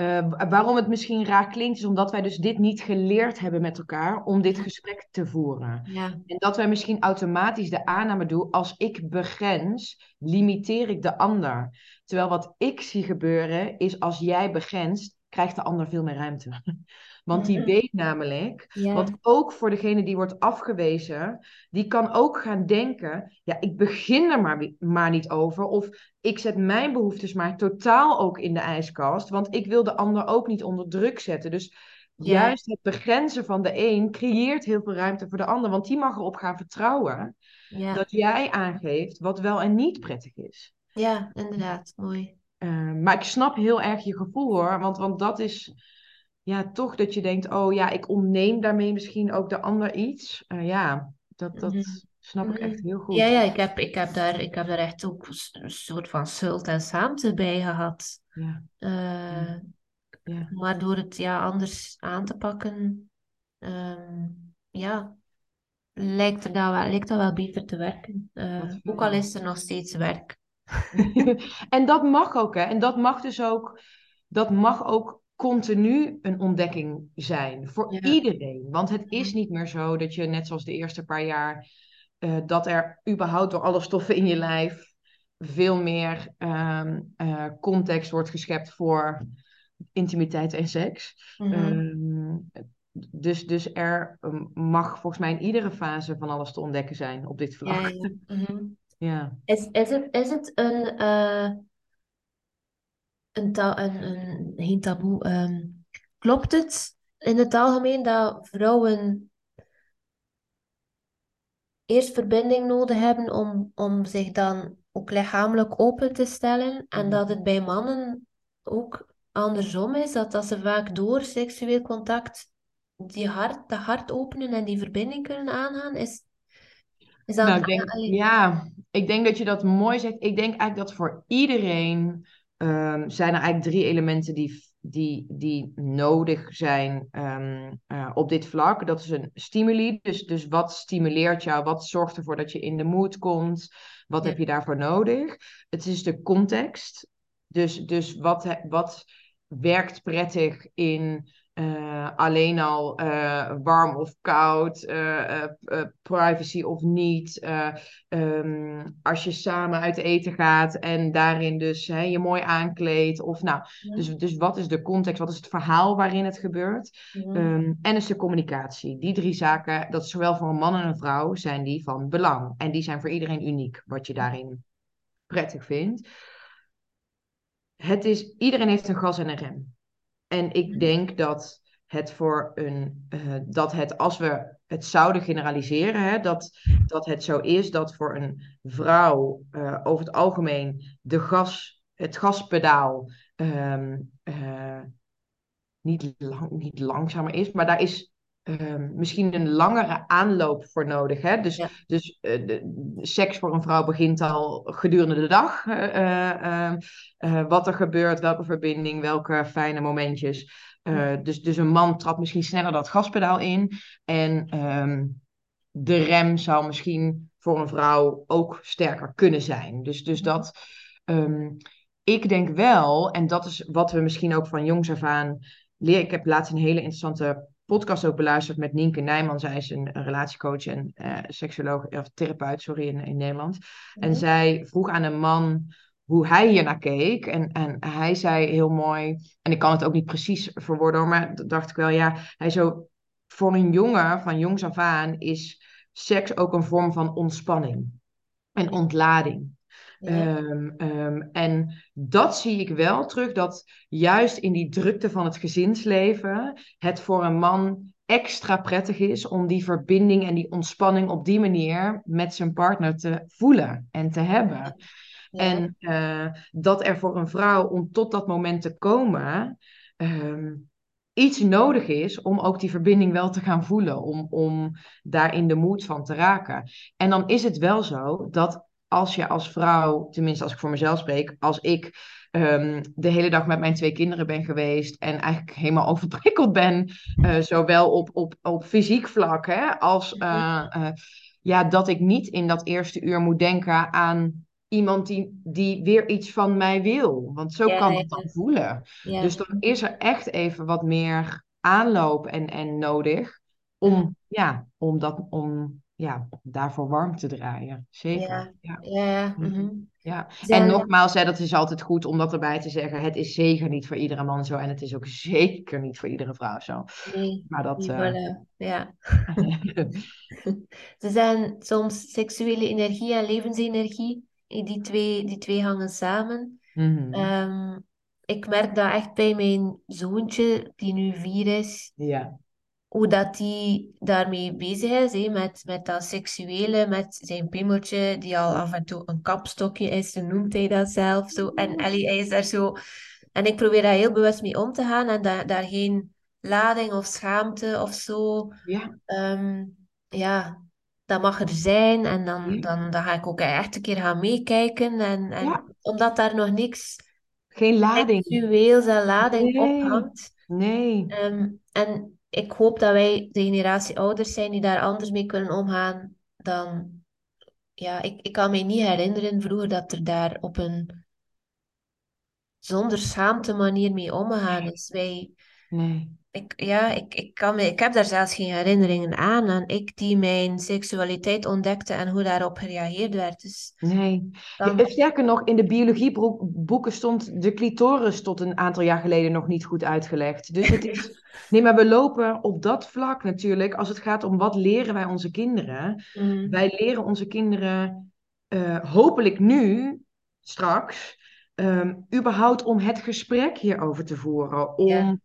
B: Eh, wa- waarom het misschien raar klinkt, is omdat wij dus dit niet geleerd hebben met elkaar om dit gesprek te voeren.
A: Ja,
B: En dat wij misschien automatisch de aanname doen, als ik begrens, limiteer ik de ander. Terwijl wat ik zie gebeuren, is als jij begrenst, krijgt de ander veel meer ruimte. Want die
A: Mhm.
B: weet namelijk,
A: ja,
B: want ook voor degene die wordt afgewezen, die kan ook gaan denken, ja, ik begin er maar, maar niet over. Of ik zet mijn behoeftes maar totaal ook in de ijskast, want ik wil de ander ook niet onder druk zetten. Dus
A: Ja.
B: juist het begrenzen van de een creëert heel veel ruimte voor de ander, want die mag erop gaan vertrouwen
A: ja,
B: dat jij aangeeft wat wel en niet prettig is.
A: ja, inderdaad, mooi.
B: Eh, maar ik snap heel erg je gevoel hoor, want, want dat is ja, toch dat je denkt, oh ja, ik ontneem daarmee misschien ook de ander iets. Eh, ja, dat, dat
A: Mhm.
B: snap ik echt
A: Mhm.
B: heel goed.
A: Ja, ja, ik heb, ik heb daar, ik heb daar echt ook een soort van schuld en schaamte bij gehad.
B: Ja,
A: Eh,
B: ja,
A: maar door het ja, anders aan te pakken, ehm, ja, lijkt, er dat wel, lijkt dat wel beter te werken.
B: Fijn.
A: ook al is er nog steeds werk.
B: en dat mag ook, hè. En dat mag dus ook, dat mag ook continu een ontdekking zijn voor
A: Ja.
B: iedereen. Want het is niet meer zo dat je, net zoals de eerste paar jaar, eh, dat er überhaupt door alle stoffen in je lijf veel meer ehm, eh, context wordt geschept voor intimiteit en seks.
A: Mhm.
B: Ehm, dus, dus er um, mag volgens mij in iedere fase van alles te ontdekken zijn op dit
A: Ja,
B: vlak.
A: ja. Mhm.
B: Ja.
A: Is, is het, is het een, eh, een, een, een, geen taboe, ehm, klopt het in het algemeen dat vrouwen eerst verbinding nodig hebben om, om zich dan ook lichamelijk open te stellen en dat het bij mannen ook andersom is, dat, dat ze vaak door seksueel contact die hart, dat hart openen en die verbinding kunnen aangaan? Is, is dat
B: Nou, ik denk, ja, ik denk dat je dat mooi zegt. Ik denk eigenlijk dat voor iedereen ehm, zijn er eigenlijk drie elementen die, die, die nodig zijn ehm, eh, op dit vlak. Dat is een stimuli, dus, dus wat stimuleert jou? Wat zorgt ervoor dat je in de mood komt? Wat
A: Ja.
B: heb je daarvoor nodig? Het is de context. Dus, dus wat, wat werkt prettig in eh, alleen al eh, warm of koud, eh, privacy of niet. eh, ehm, als je samen uit eten gaat en daarin dus hè, je mooi aankleedt. Of nou,
A: Ja.
B: dus, dus wat is de context, wat is het verhaal waarin het gebeurt? Ehm, en is de communicatie. Die drie zaken, dat is zowel voor een man en een vrouw, zijn die van belang. En die zijn voor iedereen uniek, wat je daarin prettig vindt. Het is, iedereen heeft een gas en een rem. En ik
A: Mhm.
B: denk dat het voor een, uh, dat het als we het zouden generaliseren, hè, dat, dat het zo is dat voor een vrouw uh, over het algemeen de gas, het gaspedaal um, uh, niet, lang, niet langzamer is, maar daar is Ehm, misschien een langere aanloop voor nodig. Hè? Dus, dus uh, de, seks voor een vrouw begint al gedurende de dag. Uh, uh, wat er gebeurt, welke verbinding, welke fijne momentjes. dus, dus een man trapt misschien sneller dat gaspedaal in. En um, de rem zou misschien voor een vrouw ook sterker kunnen zijn. Dus, dus dat. Um, ik denk wel, en dat is wat we misschien ook van jongs af aan leren. Ik heb laatst een hele interessante podcast ook beluisterd met Nienke Nijman. Zij is een, een relatiecoach en uh, seksuoloog, of therapeut, sorry, in, in Nederland. En mhm. zij vroeg aan een man hoe hij hier naar keek. En, en hij zei heel mooi, en ik kan het ook niet precies verwoorden, maar dat dacht ik wel, ja, hij zo, voor een jongen van jongs af aan is seks ook een vorm van ontspanning en ontlading. Ehm, ehm, en dat zie ik wel terug, dat juist in die drukte van het gezinsleven het voor een man extra prettig is om die verbinding en die ontspanning op die manier met zijn partner te voelen en te hebben. En uh, dat er voor een vrouw om tot dat moment te komen. Um, iets nodig is om ook die verbinding wel te gaan voelen, om, om daar in de moed van te raken. En dan is het wel zo dat als je als vrouw, tenminste als ik voor mezelf spreek, als ik um, de hele dag met mijn twee kinderen ben geweest en eigenlijk helemaal overprikkeld ben, uh, zowel op, op, op fysiek vlak hè, als uh, uh, ja, dat ik niet in dat eerste uur moet denken aan iemand die, die weer iets van mij wil. Want zo kan het dan voelen. Dus dan is er echt even wat meer aanloop en, en nodig om, ja, om, dat, om ja, daarvoor warm te draaien. Zeker. Ja, ja. ja, mm ja. En nogmaals, hè, dat is altijd goed om dat erbij te zeggen. Het is zeker niet voor iedere man zo. En het is ook zeker niet voor iedere vrouw zo.
A: Nee, maar dat, uh... ja. Ze zijn soms seksuele energie en levensenergie. Die twee, die twee hangen samen. Mm -hmm. ik merk dat echt bij mijn zoontje, die nu vier is. Ja hoe dat hij daarmee bezig is, hè, met, met dat seksuele, met zijn pimmeltje, die al af en toe een kapstokje is, zo noemt hij dat zelf. Zo. En Ellie, hij is daar zo... En ik probeer daar heel bewust mee om te gaan en daar, daar geen lading of schaamte of zo... Ja. Um, ja, dat mag er zijn en dan, dan, dan ga ik ook echt een keer gaan meekijken. En, en Omdat daar nog niks...
B: Geen lading.
A: Seksueels en lading
B: nee.
A: ophangt.
B: Nee.
A: Um, en ik hoop dat wij de generatie ouders zijn die daar anders mee kunnen omgaan dan... Ja, ik, ik kan me niet herinneren vroeger dat er daar op een zonder schaamte manier mee omgegaan is. Wij...
B: Nee.
A: Ik, ja, ik, ik, kan me, ik heb daar zelfs geen herinneringen aan. En ik die mijn seksualiteit ontdekte en hoe daarop gereageerd werd. Dus
B: nee. Dan... Sterker nog, in de biologieboeken stond de clitoris tot een aantal jaar geleden nog niet goed uitgelegd. Dus het is. Nee, maar we lopen op dat vlak natuurlijk, als het gaat om wat leren wij onze kinderen. Mm. Wij leren onze kinderen uh, hopelijk nu, straks, um, überhaupt om het gesprek hierover te voeren. Om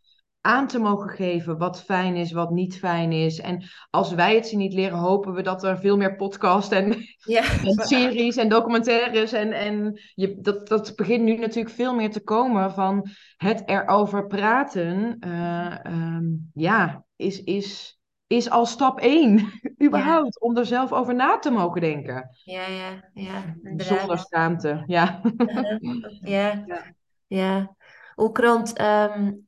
B: aan te mogen geven wat fijn is, wat niet fijn is. En als wij het ze niet leren, hopen we dat er veel meer podcasts en, ja, en series en documentaires. En, en je, dat, dat begint nu natuurlijk veel meer te komen van het erover praten. Uh, um, ja, is, is, is al stap één, überhaupt, om er zelf over na te mogen denken.
A: Ja, ja, ja.
B: Zonder schaamte, ja.
A: ja, ja. ja. Ook rond um,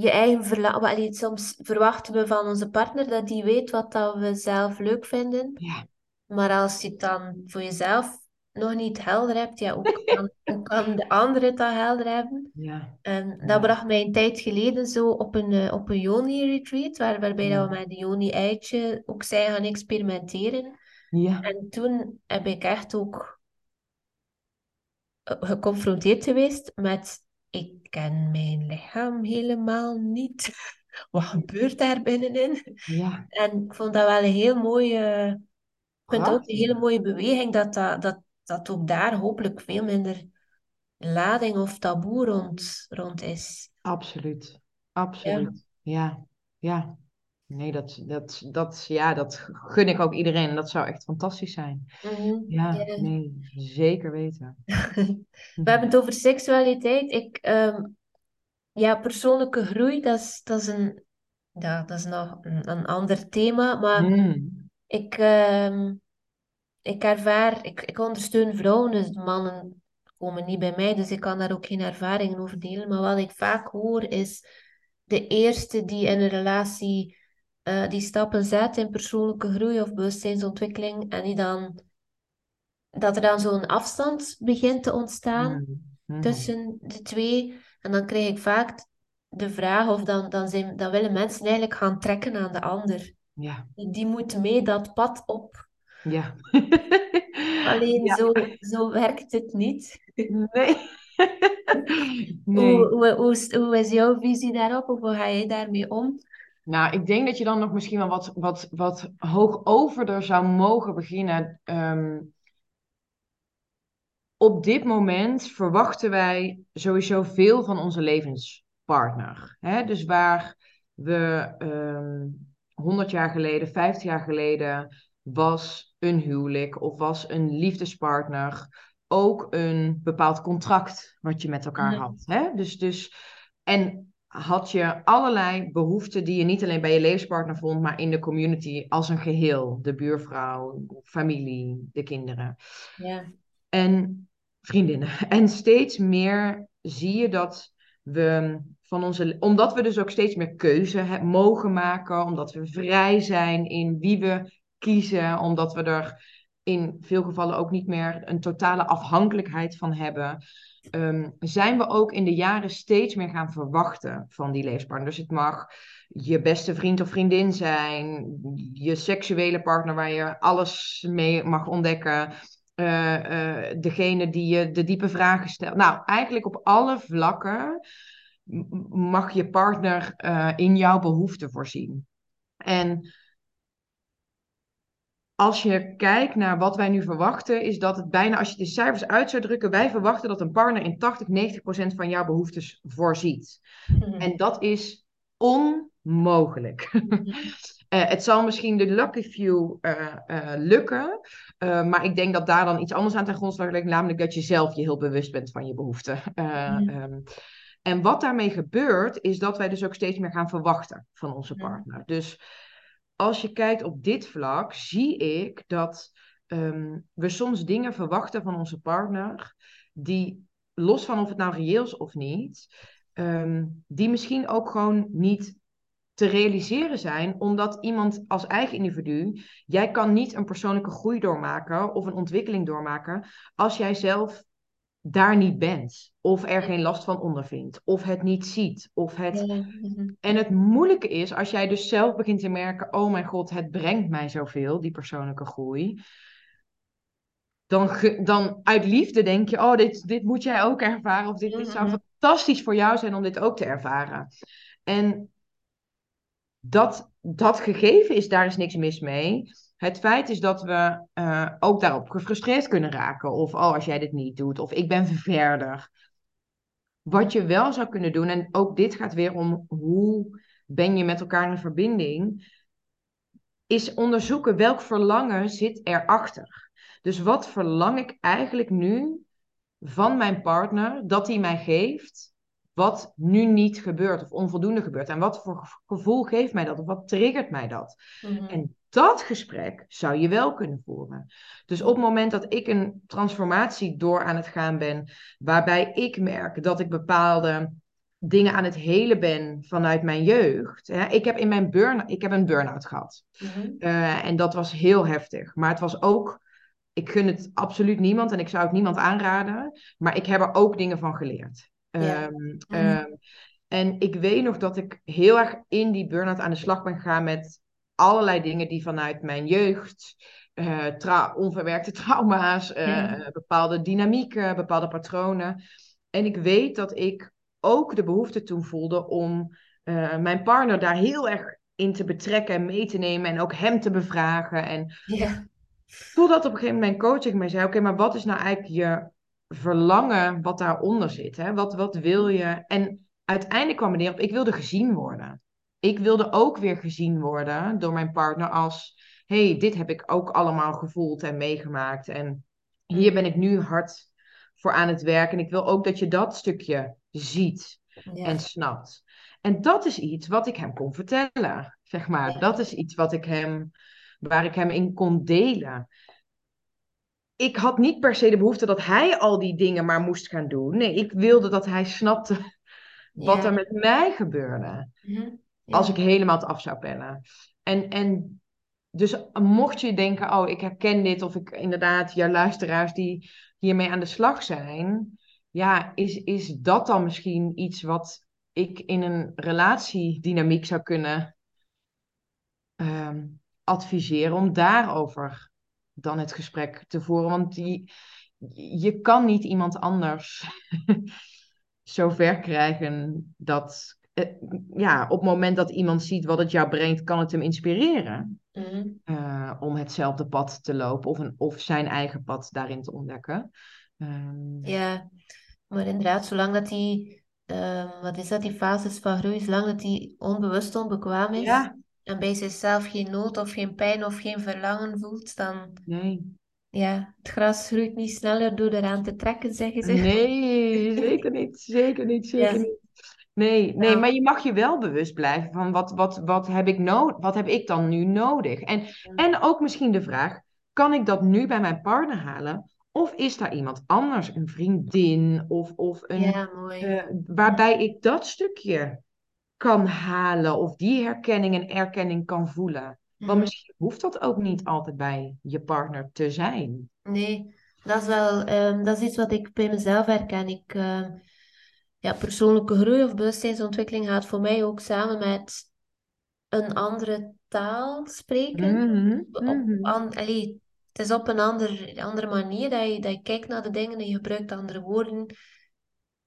A: je eigen verlangen. Soms verwachten we van onze partner dat die weet wat dat we zelf leuk vinden.
B: Ja.
A: Maar als je het dan voor jezelf nog niet helder hebt, ja, hoe, kan, hoe kan de andere het dan helder hebben?
B: Ja.
A: En dat bracht mij een tijd geleden zo op een, uh, op een Yoni-retreat, waar, waarbij dat we met de Yoni-eitje ook zijn gaan experimenteren.
B: Ja.
A: En toen heb ik echt ook eh, geconfronteerd geweest met ik ken mijn lichaam helemaal niet. Wat gebeurt daar binnenin?
B: Ja.
A: En ik vond dat wel een heel mooie, ik vind ook een hele mooie beweging dat, dat, dat, dat ook daar hopelijk veel minder lading of taboe rond, rond is.
B: Absoluut, absoluut. Ja. ja. Nee, dat, dat, dat, ja, dat gun ik ook iedereen. Dat zou echt fantastisch zijn.
A: Mhm.
B: Ja, nee, zeker weten.
A: We hebben het over seksualiteit. Ik, ehm, ja, persoonlijke groei, dat is, dat is een, ja, dat is nog een, een ander thema. Maar
B: Mm,
A: ik, ehm, ik ervaar, ik, ik ondersteun vrouwen, dus de mannen komen niet bij mij, dus ik kan daar ook geen ervaringen over delen. Maar wat ik vaak hoor is de eerste die in een relatie eh, die stappen zet in persoonlijke groei of bewustzijnsontwikkeling en die dan, dat er dan zo'n afstand begint te ontstaan
B: mm, mhm.
A: tussen de twee. En dan krijg ik vaak de vraag, of dan, dan, zijn, dan willen mensen eigenlijk gaan trekken aan de ander.
B: Ja,
A: Die, moet mee dat pad op.
B: ja.
A: Alleen
B: Ja,
A: zo, zo werkt het niet.
B: nee.
A: Hoe,
B: Nee.
A: hoe, hoe, is- hoe is jouw visie daarop? Of hoe ga jij daarmee om?
B: Nou, ik denk dat je dan nog misschien wel wat, wat, wat hoogoverder zou mogen beginnen. Ehm, op dit moment verwachten wij sowieso veel van onze levenspartner. Hè? Dus waar we ehm 100 jaar geleden, 50 jaar geleden was een huwelijk of was een liefdespartner ook een bepaald contract wat je met elkaar had. Hè? Dus, dus, en had je allerlei behoeften die je niet alleen bij je levenspartner vond, maar in de community als een geheel. De buurvrouw, familie, de kinderen
A: Ja.
B: en vriendinnen. En steeds meer zie je dat we van onze, omdat we dus ook steeds meer keuze he- mogen maken, omdat we vrij zijn in wie we kiezen, omdat we er in veel gevallen ook niet meer een totale afhankelijkheid van hebben, ehm, zijn we ook in de jaren steeds meer gaan verwachten van die levenspartner. Dus het mag je beste vriend of vriendin zijn, je seksuele partner waar je alles mee mag ontdekken eh, eh, degene die je de diepe vragen stelt. Nou, eigenlijk op alle vlakken mag je partner eh, in jouw behoeften voorzien. En als je kijkt naar wat wij nu verwachten, is dat het bijna, als je de cijfers uit zou drukken, wij verwachten dat een partner in 80, 90 procent van jouw behoeftes voorziet. En dat is onmogelijk. Eh, het zal misschien de lucky few eh, eh, lukken, maar ik denk dat daar dan iets anders aan ten grondslag ligt, namelijk dat je zelf je heel bewust bent van je behoeften. Eh,
A: Mhm.
B: ehm, en wat daarmee gebeurt, is dat wij dus ook steeds meer gaan verwachten van onze
A: Mhm.
B: partner. Dus als je kijkt op dit vlak, zie ik dat ehm, we soms dingen verwachten van onze partner, die los van of het nou reëel is of niet, ehm, die misschien ook gewoon niet te realiseren zijn, omdat iemand als eigen individu, jij kan niet een persoonlijke groei doormaken of een ontwikkeling doormaken als jij zelf daar niet bent, of er geen last van ondervindt, of het niet ziet, of het en het moeilijke is, als jij dus zelf begint te merken, oh mijn god, het brengt mij zoveel, die persoonlijke groei. Dan, ge- dan uit liefde denk je, oh, dit, dit moet jij ook ervaren. Of dit, dit zou fantastisch voor jou zijn om dit ook te ervaren. En dat, dat gegeven is, daar is niks mis mee. Het feit is dat we eh, ook daarop gefrustreerd kunnen raken. Of, oh, als jij dit niet doet. Of ik ben verder. Wat je wel zou kunnen doen, en ook dit gaat weer om hoe ben je met elkaar in verbinding, is onderzoeken welk verlangen zit erachter. Dus wat verlang ik eigenlijk nu van mijn partner dat hij mij geeft, wat nu niet gebeurt of onvoldoende gebeurt? En wat voor gevoel geeft mij dat of wat triggert mij dat?
A: Mhm.
B: En dat gesprek zou je wel kunnen voeren. Dus op het moment dat ik een transformatie door aan het gaan ben, waarbij ik merk dat ik bepaalde dingen aan het helen ben vanuit mijn jeugd. Hè. Ik heb in mijn burn, ik heb een burn-out gehad.
A: Mhm.
B: Eh, en dat was heel heftig. Maar het was ook, ik gun het absoluut niemand en ik zou het niemand aanraden. Maar ik heb er ook dingen van geleerd.
A: Ja.
B: Ehm,
A: Mhm.
B: ehm, en ik weet nog dat ik heel erg in die burn-out aan de slag ben gegaan met allerlei dingen die vanuit mijn jeugd, eh, tra- onverwerkte trauma's, eh,
A: Ja.
B: bepaalde dynamieken, bepaalde patronen. En ik weet dat ik ook de behoefte toen voelde om eh, mijn partner daar heel erg in te betrekken en mee te nemen en ook hem te bevragen. En
A: Ja.
B: totdat op een gegeven moment mijn coach tegen mij zei, oké, maar wat is nou eigenlijk je verlangen wat daaronder zit? Hè? Wat, wat wil je? En uiteindelijk kwam het neer op, ik wilde gezien worden. ik wilde ook weer gezien worden door mijn partner als, hey, dit heb ik ook allemaal gevoeld en meegemaakt. En hier ben ik nu hard voor aan het werk. En ik wil ook dat je dat stukje ziet en snapt. En dat is iets wat ik hem kon vertellen, zeg maar. Dat is iets wat ik hem, waar ik hem in kon delen. Ik had niet per se de behoefte dat hij al die dingen maar moest gaan doen. Nee, ik wilde dat hij snapte wat er met mij gebeurde. Mhm. Als ik helemaal het af zou pellen. En, en dus mocht je denken, oh, ik herken dit, of ik inderdaad, jouw luisteraars die hiermee aan de slag zijn, ja, is, is dat dan misschien iets wat ik in een relatiedynamiek zou kunnen ehm, adviseren om daarover dan het gesprek te voeren? Want die, je kan niet iemand anders zo ver krijgen dat eh, ja, op het moment dat iemand ziet wat het jou brengt, kan het hem inspireren mhm. eh, om hetzelfde pad te lopen of, een, of zijn eigen pad daarin te ontdekken.
A: Ehm, ja, maar inderdaad, zolang dat hij, uh, wat is dat, die fases van groei, zolang dat hij onbewust onbekwaam is en bij zichzelf geen nood of geen pijn of geen verlangen voelt, dan,
B: nee.
A: ja, het gras groeit niet sneller door eraan te trekken, zeggen ze.
B: Nee, zeker niet, zeker niet, zeker niet. Nee, nee, maar je mag je wel bewust blijven van wat, wat, wat, heb, ik no wat heb ik dan nu nodig? En, en ook misschien de vraag, kan ik dat nu bij mijn partner halen? Of is daar iemand anders, een vriendin of, of een,
A: ja, mooi. Uh,
B: waarbij ik dat stukje kan halen of die herkenning en erkenning kan voelen? Want mhm. misschien hoeft dat ook niet altijd bij je partner te zijn.
A: Nee, dat is wel um, dat is iets wat ik bij mezelf herken. Ik, uh, ja, persoonlijke groei of bewustzijnsontwikkeling gaat voor mij ook samen met een andere taal spreken.
B: Mm -hmm.
A: het is op een andere, andere manier dat je, dat je kijkt naar de dingen en je gebruikt andere woorden.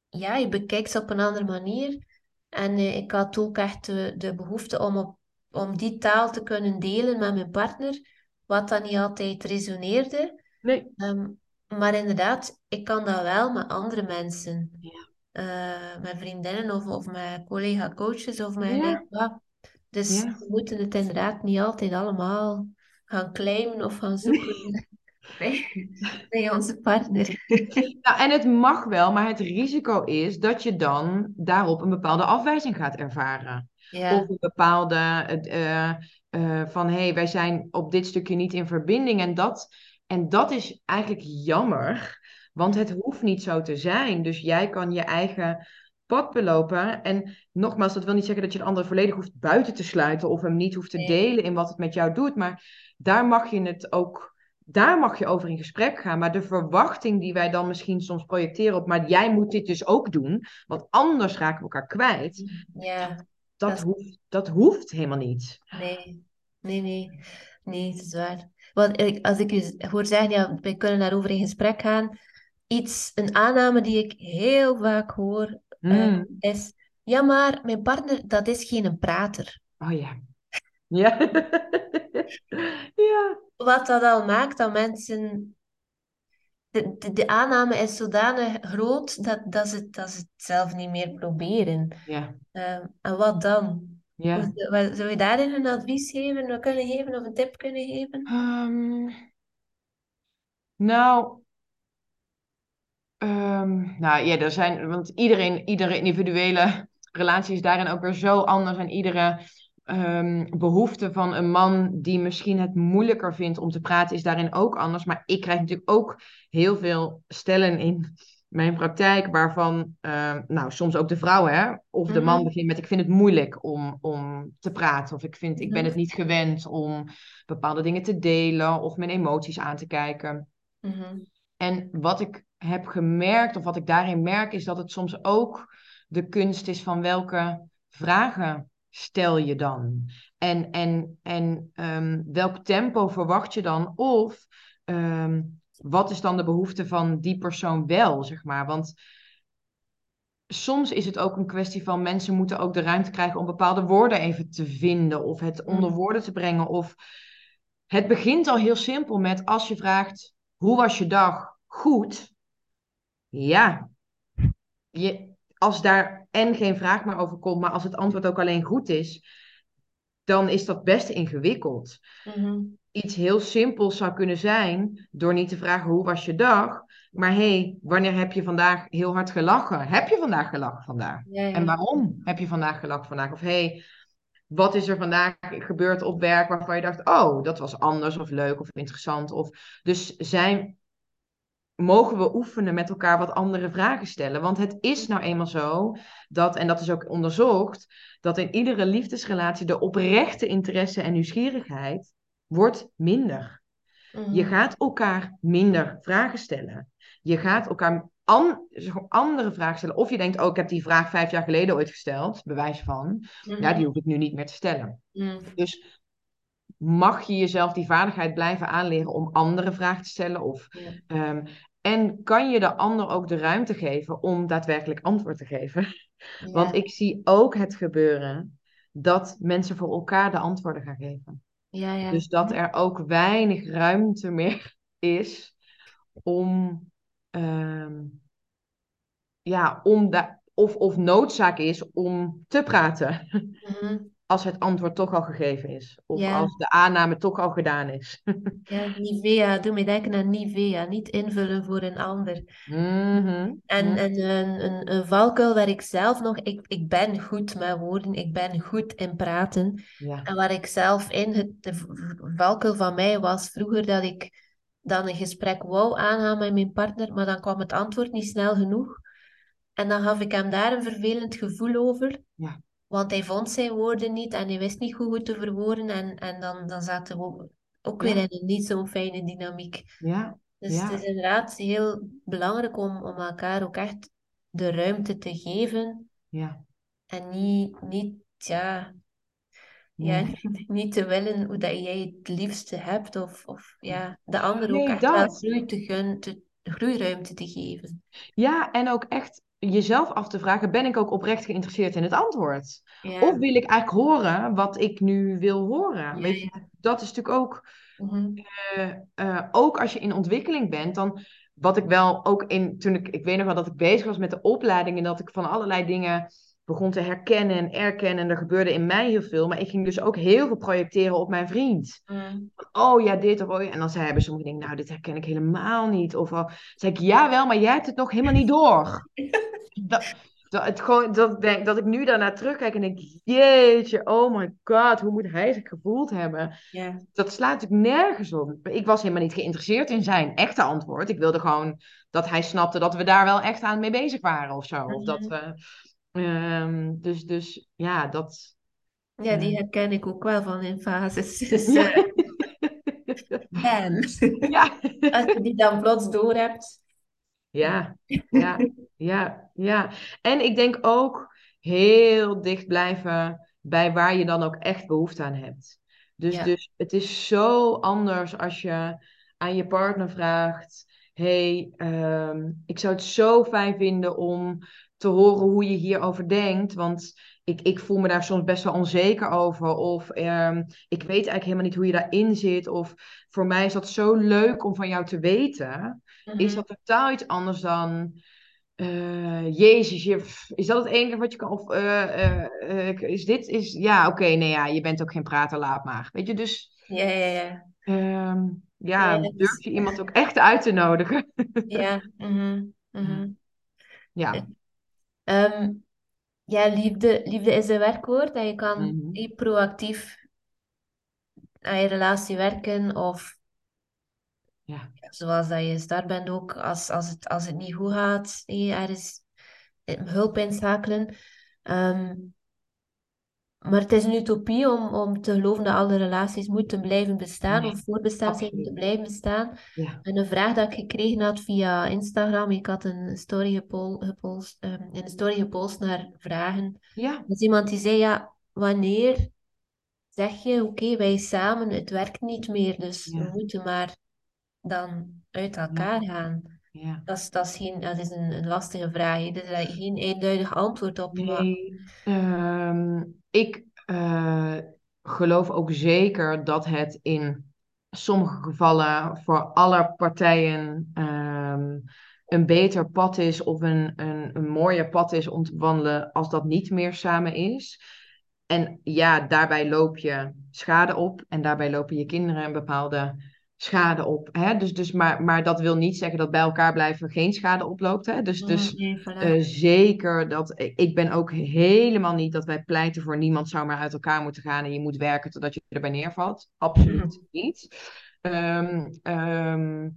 A: Ja, je bekijkt ze op een andere manier. En eh, ik had ook echt de, de behoefte om, op, om die taal te kunnen delen met mijn partner, wat dan niet altijd resoneerde.
B: Nee.
A: Ehm, maar inderdaad, ik kan dat wel met andere mensen.
B: Ja
A: uh, met vriendinnen of, of met collega-coaches of met... Ja. Dus we moeten het inderdaad niet altijd allemaal gaan claimen of gaan zoeken bij, onze partner.
B: Nou, en het mag wel, maar het risico is dat je dan daarop een bepaalde afwijzing gaat ervaren.
A: Ja.
B: Of een bepaalde uh, uh, van hé, hey, wij zijn op dit stukje niet in verbinding. En dat, en dat is eigenlijk jammer. Want het hoeft niet zo te zijn. Dus jij kan je eigen pad belopen. En nogmaals, dat wil niet zeggen dat je de ander volledig hoeft buiten te sluiten of hem niet hoeft te delen in wat het met jou doet. Maar daar mag je het ook, daar mag je over in gesprek gaan. Maar de verwachting die wij dan misschien soms projecteren op, maar jij moet dit dus ook doen, want anders raken we elkaar kwijt.
A: Ja,
B: dat, hoeft, dat hoeft helemaal niet.
A: Nee, nee, nee. Nee, het is waar. Want als ik je hoor zeggen, ja, wij kunnen daarover in gesprek gaan iets, een aanname die ik heel vaak hoor, uh, is: ja, maar mijn partner, dat is geen prater.
B: Oh ja. Ja. ja.
A: Wat dat al maakt dat mensen. De, de, de, aanname is zodanig groot dat, dat, ze, dat ze het zelf niet meer proberen.
B: Ja.
A: Uh, en wat dan?
B: Ja.
A: Zou je daarin een advies geven, kunnen geven of een tip kunnen geven?
B: Um, nou, Um, nou ja, er zijn, want iedereen, iedere individuele relatie is daarin ook weer zo anders. En iedere um, behoefte van een man die misschien het moeilijker vindt om te praten, is daarin ook anders. Maar ik krijg natuurlijk ook heel veel stellen in mijn praktijk, waarvan, uh, nou, soms ook de vrouw, hè, of de man mhm. begint met: Ik vind het moeilijk om, om te praten, of ik, vind, ik ben mhm. het niet gewend om bepaalde dingen te delen of mijn emoties aan te kijken.
A: Mhm.
B: En wat ik heb gemerkt, of wat ik daarin merk, is dat het soms ook de kunst is van welke vragen stel je dan? En, en, en um, welk tempo verwacht je dan? Of um, wat is dan de behoefte van die persoon wel, zeg maar? Want soms is het ook een kwestie van mensen moeten ook de ruimte krijgen om bepaalde woorden even te vinden of het onder mm. woorden te brengen. Of het begint al heel simpel met als je vraagt: hoe was je dag? Goed. Ja, je, als daar en geen vraag meer over komt, maar als het antwoord ook alleen goed is, dan is dat best ingewikkeld.
A: Mhm.
B: Iets heel simpels zou kunnen zijn door niet te vragen hoe was je dag, maar hé, hey, wanneer heb je vandaag heel hard gelachen? Heb je vandaag gelachen vandaag?
A: Ja, ja.
B: En waarom heb je vandaag gelachen vandaag? Of hé, hey, wat is er vandaag gebeurd op werk waarvan je dacht, oh, dat was anders of leuk of interessant? Of, dus zijn, mogen we oefenen met elkaar wat andere vragen stellen? Want het is nou eenmaal zo dat, en dat is ook onderzocht, dat in iedere liefdesrelatie de oprechte interesse en nieuwsgierigheid wordt minder.
A: Mhm.
B: Je gaat elkaar minder vragen stellen. Je gaat elkaar an, andere vragen stellen. Of je denkt, oh, ik heb die vraag vijf jaar geleden ooit gesteld, bewijs van.
A: Mhm.
B: Ja, die hoef ik nu niet meer te stellen.
A: Mhm.
B: Dus mag je jezelf die vaardigheid blijven aanleren om andere vragen te stellen? Of,
A: Ja.
B: ehm, en kan je de ander ook de ruimte geven om daadwerkelijk antwoord te geven? Want ik zie ook het gebeuren dat mensen voor elkaar de antwoorden gaan geven.
A: Ja, ja.
B: Dus dat er ook weinig ruimte meer is om, ehm, ja, om of, of noodzaak is om te praten.
A: Mhm.
B: Als het antwoord toch al gegeven is. Of
A: Ja.
B: als de aanname toch al gedaan is.
A: Ja, Nivea, doe me denken aan Nivea, niet invullen voor een ander.
B: Mhm.
A: En, en een, een, een valkuil waar ik zelf nog, ik, ik ben goed met woorden, ik ben goed in praten.
B: Ja.
A: En waar ik zelf in, het, de valkuil van mij was vroeger dat ik dan een gesprek wou aangaan met mijn partner, maar dan kwam het antwoord niet snel genoeg. En dan gaf ik hem daar een vervelend gevoel over.
B: Ja.
A: Want hij vond zijn woorden niet en hij wist niet goed hoe te verwoorden. En, en dan, dan zaten we ook- ook
B: Ja.
A: weer in een niet zo'n fijne dynamiek.
B: Ja.
A: Dus
B: Ja.
A: het is inderdaad heel belangrijk om, om elkaar ook echt de ruimte te geven.
B: Ja.
A: En niet, niet, ja,
B: Ja.
A: ja, niet te willen hoe dat jij het liefste hebt. Of, of ja, de ander ook echt wel groei te gun, te, groeiruimte te geven.
B: Ja, en ook echt jezelf af te vragen, ben ik ook oprecht geïnteresseerd in het antwoord?
A: Ja,
B: Of wil ik eigenlijk horen wat ik nu wil horen?
A: ja,
B: Weet je,
A: ja.
B: dat is natuurlijk ook,
A: Mhm.
B: eh, eh, ook als je in ontwikkeling bent, dan wat ik wel ook in, toen ik, ik weet nog wel dat ik bezig was met de opleiding en dat ik van allerlei dingen begon te herkennen en erkennen en er gebeurde in mij heel veel, maar ik ging dus ook heel veel projecteren op mijn vriend.
A: Mhm.
B: Oh ja, dit of oh ja. En dan zei sommige dingen, nou, dit herken ik helemaal niet. Of al zei ik, ja wel, maar jij hebt het nog helemaal niet door. dat, dat, het gewoon, dat, ik denk, dat ik nu daarnaar terugkijk en denk, jeetje, oh my god, hoe moet hij zich gevoeld hebben? Dat slaat natuurlijk nergens op. Ik was helemaal niet geïnteresseerd in zijn echte antwoord. Ik wilde gewoon dat hij snapte dat we daar wel echt aan mee bezig waren of zo. Of dat
A: Mhm.
B: we, ehm, dus, dus ja, dat...
A: ja, die
B: Ja.
A: herken ik ook wel van in fases. Dus
B: Ja.
A: eh, bam.
B: ja.
A: Als je die dan plots door hebt.
B: Ja, ja, ja, ja. En ik denk ook heel dicht blijven bij waar je dan ook echt behoefte aan hebt. Dus,
A: Ja.
B: dus het is zo anders als je aan je partner vraagt: hey, ehm, ik zou het zo fijn vinden om te horen hoe je hierover denkt, want ik, ik voel me daar soms best wel onzeker over. Of ehm, ik weet eigenlijk helemaal niet hoe je daarin zit. Of voor mij is dat zo leuk om van jou te weten is
A: Mhm.
B: dat totaal iets anders dan. eh, Jezus, je, is dat het enige wat je kan? Of eh, eh, is dit. Is, ja, oké, nee, ja, je bent ook geen prater, laat maar. Weet je, dus.
A: Ja, ja, ja.
B: ehm,
A: Ja,
B: durf je iemand ook echt uit te nodigen?
A: Ja, mhm, mhm.
B: Ja.
A: Ehm, ja, liefde, liefde is een werkwoord en je kan niet proactief aan je relatie werken of
B: Ja.
A: zoals dat je gestart bent ook, als, als, het, als het niet goed gaat, eh, er is hulp inschakelen. Ehm, maar het is een utopie om, om te geloven dat alle relaties moeten blijven bestaan
B: Nee,
A: of voorbestaan zijn moeten blijven bestaan.
B: Ja.
A: En een vraag dat ik gekregen had via Instagram, ik had een story gepol, gepost, ehm, een story gepost naar vragen.
B: Ja.
A: Dus iemand die zei, ja, wanneer zeg je, oké, wij samen, het werkt niet meer, dus we moeten maar dan uit elkaar gaan.
B: Ja.
A: Dat is, dat is, geen, dat is een, een lastige vraag, hè. Daar is geen eenduidig antwoord op, maar
B: ehm, ik eh, geloof ook zeker dat het in sommige gevallen voor alle partijen ehm, een beter pad is of een, een, een mooier pad is om te wandelen als dat niet meer samen is. en ja, daarbij loop je schade op en daarbij lopen je kinderen een bepaalde schade op. Hè? Dus, dus, maar, maar dat wil niet zeggen dat bij elkaar blijven geen schade oploopt. Hè? Dus, dus
A: Nee, voilà.
B: eh, zeker dat. Ik ben ook helemaal niet dat wij pleiten voor niemand zou maar uit elkaar moeten gaan en je moet werken totdat je erbij neervalt. Absoluut niet. Ehm, ehm,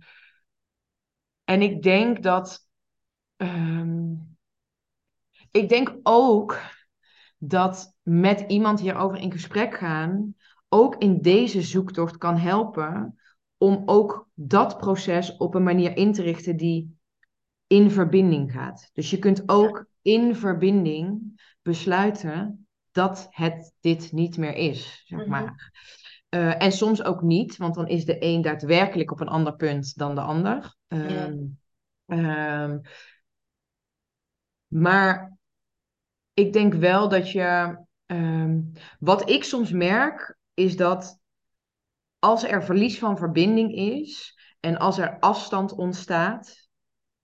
B: en ik denk dat. ehm, ik denk ook dat met iemand hierover in gesprek gaan ook in deze zoektocht kan helpen om ook dat proces op een manier in te richten die in verbinding gaat. Dus je kunt ook in verbinding besluiten dat het dit niet meer is, zeg
A: Mhm.
B: maar. Eh, en soms ook niet, want dan is de een daadwerkelijk op een ander punt dan de ander. Ehm, ehm, maar ik denk wel dat je. ehm, wat ik soms merk, is dat als er verlies van verbinding is en als er afstand ontstaat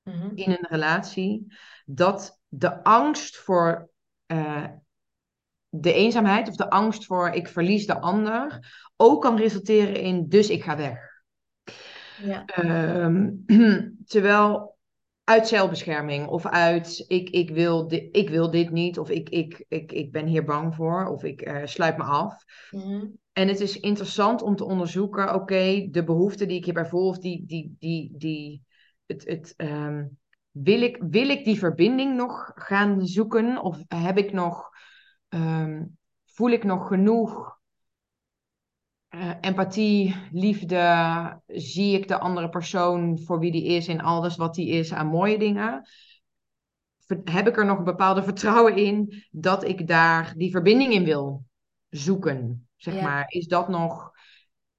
A: Mhm.
B: in een relatie, dat de angst voor eh, de eenzaamheid of de angst voor ik verlies de ander ook kan resulteren in dus ik ga weg.
A: Ja.
B: Ehm, terwijl uit zelfbescherming of uit ik, ik, wil, di- ik wil dit niet of ik, ik, ik, ik ben hier bang voor of ik eh, sluit me af.
A: Mhm.
B: En het is interessant om te onderzoeken, oké, de behoefte die ik hierbij voel, of die, die, die, die, het, het, ehm, wil, ik, wil ik die verbinding nog gaan zoeken? Of heb ik nog, ehm, voel ik nog genoeg eh, empathie, liefde? Zie ik de andere persoon voor wie die is en alles wat die is aan mooie dingen? Ver- Heb ik er nog een bepaalde vertrouwen in dat ik daar die verbinding in wil zoeken? Zeg
A: Ja.
B: maar, is dat nog.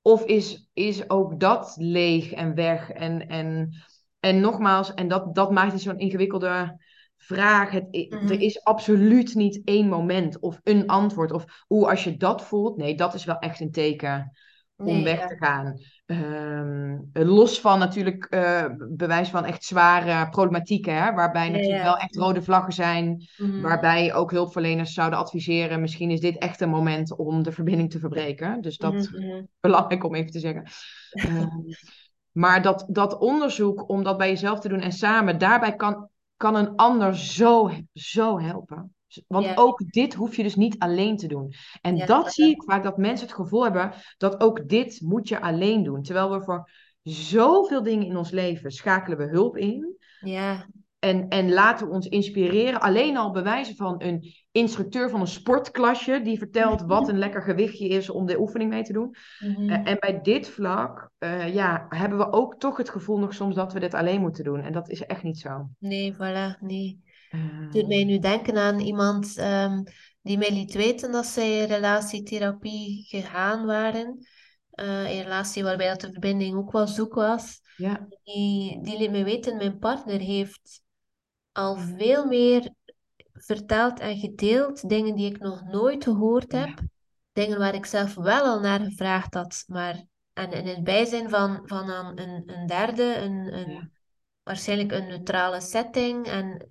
B: Of is, is ook dat leeg en weg? En, en, en nogmaals, en dat, dat maakt het zo'n ingewikkelde vraag. Het,
A: Mhm.
B: Er is absoluut niet één moment of een antwoord. Of hoe als je dat voelt, nee, dat is wel echt een teken om weg
A: ja.
B: te gaan. Ehm, los van natuurlijk eh, bewijs van echt zware problematieken, hè, waarbij natuurlijk
A: ja.
B: wel echt rode vlaggen zijn.
A: Mhm.
B: Waarbij ook hulpverleners zouden adviseren, misschien is dit echt een moment om de verbinding te verbreken. Dus dat is
A: mhm.
B: belangrijk om even te zeggen. Ehm, maar dat, dat onderzoek, om dat bij jezelf te doen en samen, daarbij kan, kan een ander zo, zo helpen. Want
A: Ja.
B: ook dit hoef je dus niet alleen te doen. En
A: Ja,
B: dat zie ik vaak, dat mensen het gevoel hebben dat ook dit moet je alleen doen. Terwijl we voor zoveel dingen in ons leven schakelen we hulp in.
A: Ja.
B: En, en laten we ons inspireren. Alleen al bewijzen van een instructeur van een sportklasje die vertelt wat een lekker gewichtje is om de oefening mee te doen.
A: Mhm.
B: Eh, en bij dit vlak eh, ja, hebben we ook toch het gevoel nog soms dat we dit alleen moeten doen. En dat is echt niet zo.
A: Nee, voilà, nee.
B: Eh,
A: doet mij nu denken aan iemand ehm, die mij liet weten dat zij in relatietherapie gegaan waren. Een relatie waarbij dat de verbinding ook wel zoek was.
B: ja,
A: Die, die liet me weten, mijn partner heeft al veel meer verteld en gedeeld. Dingen die ik nog nooit gehoord
B: Ja.
A: heb. Dingen waar ik zelf wel al naar gevraagd had. Maar en in het bijzijn van, van een, een, derde, een, een,
B: Ja.
A: waarschijnlijk een neutrale setting. En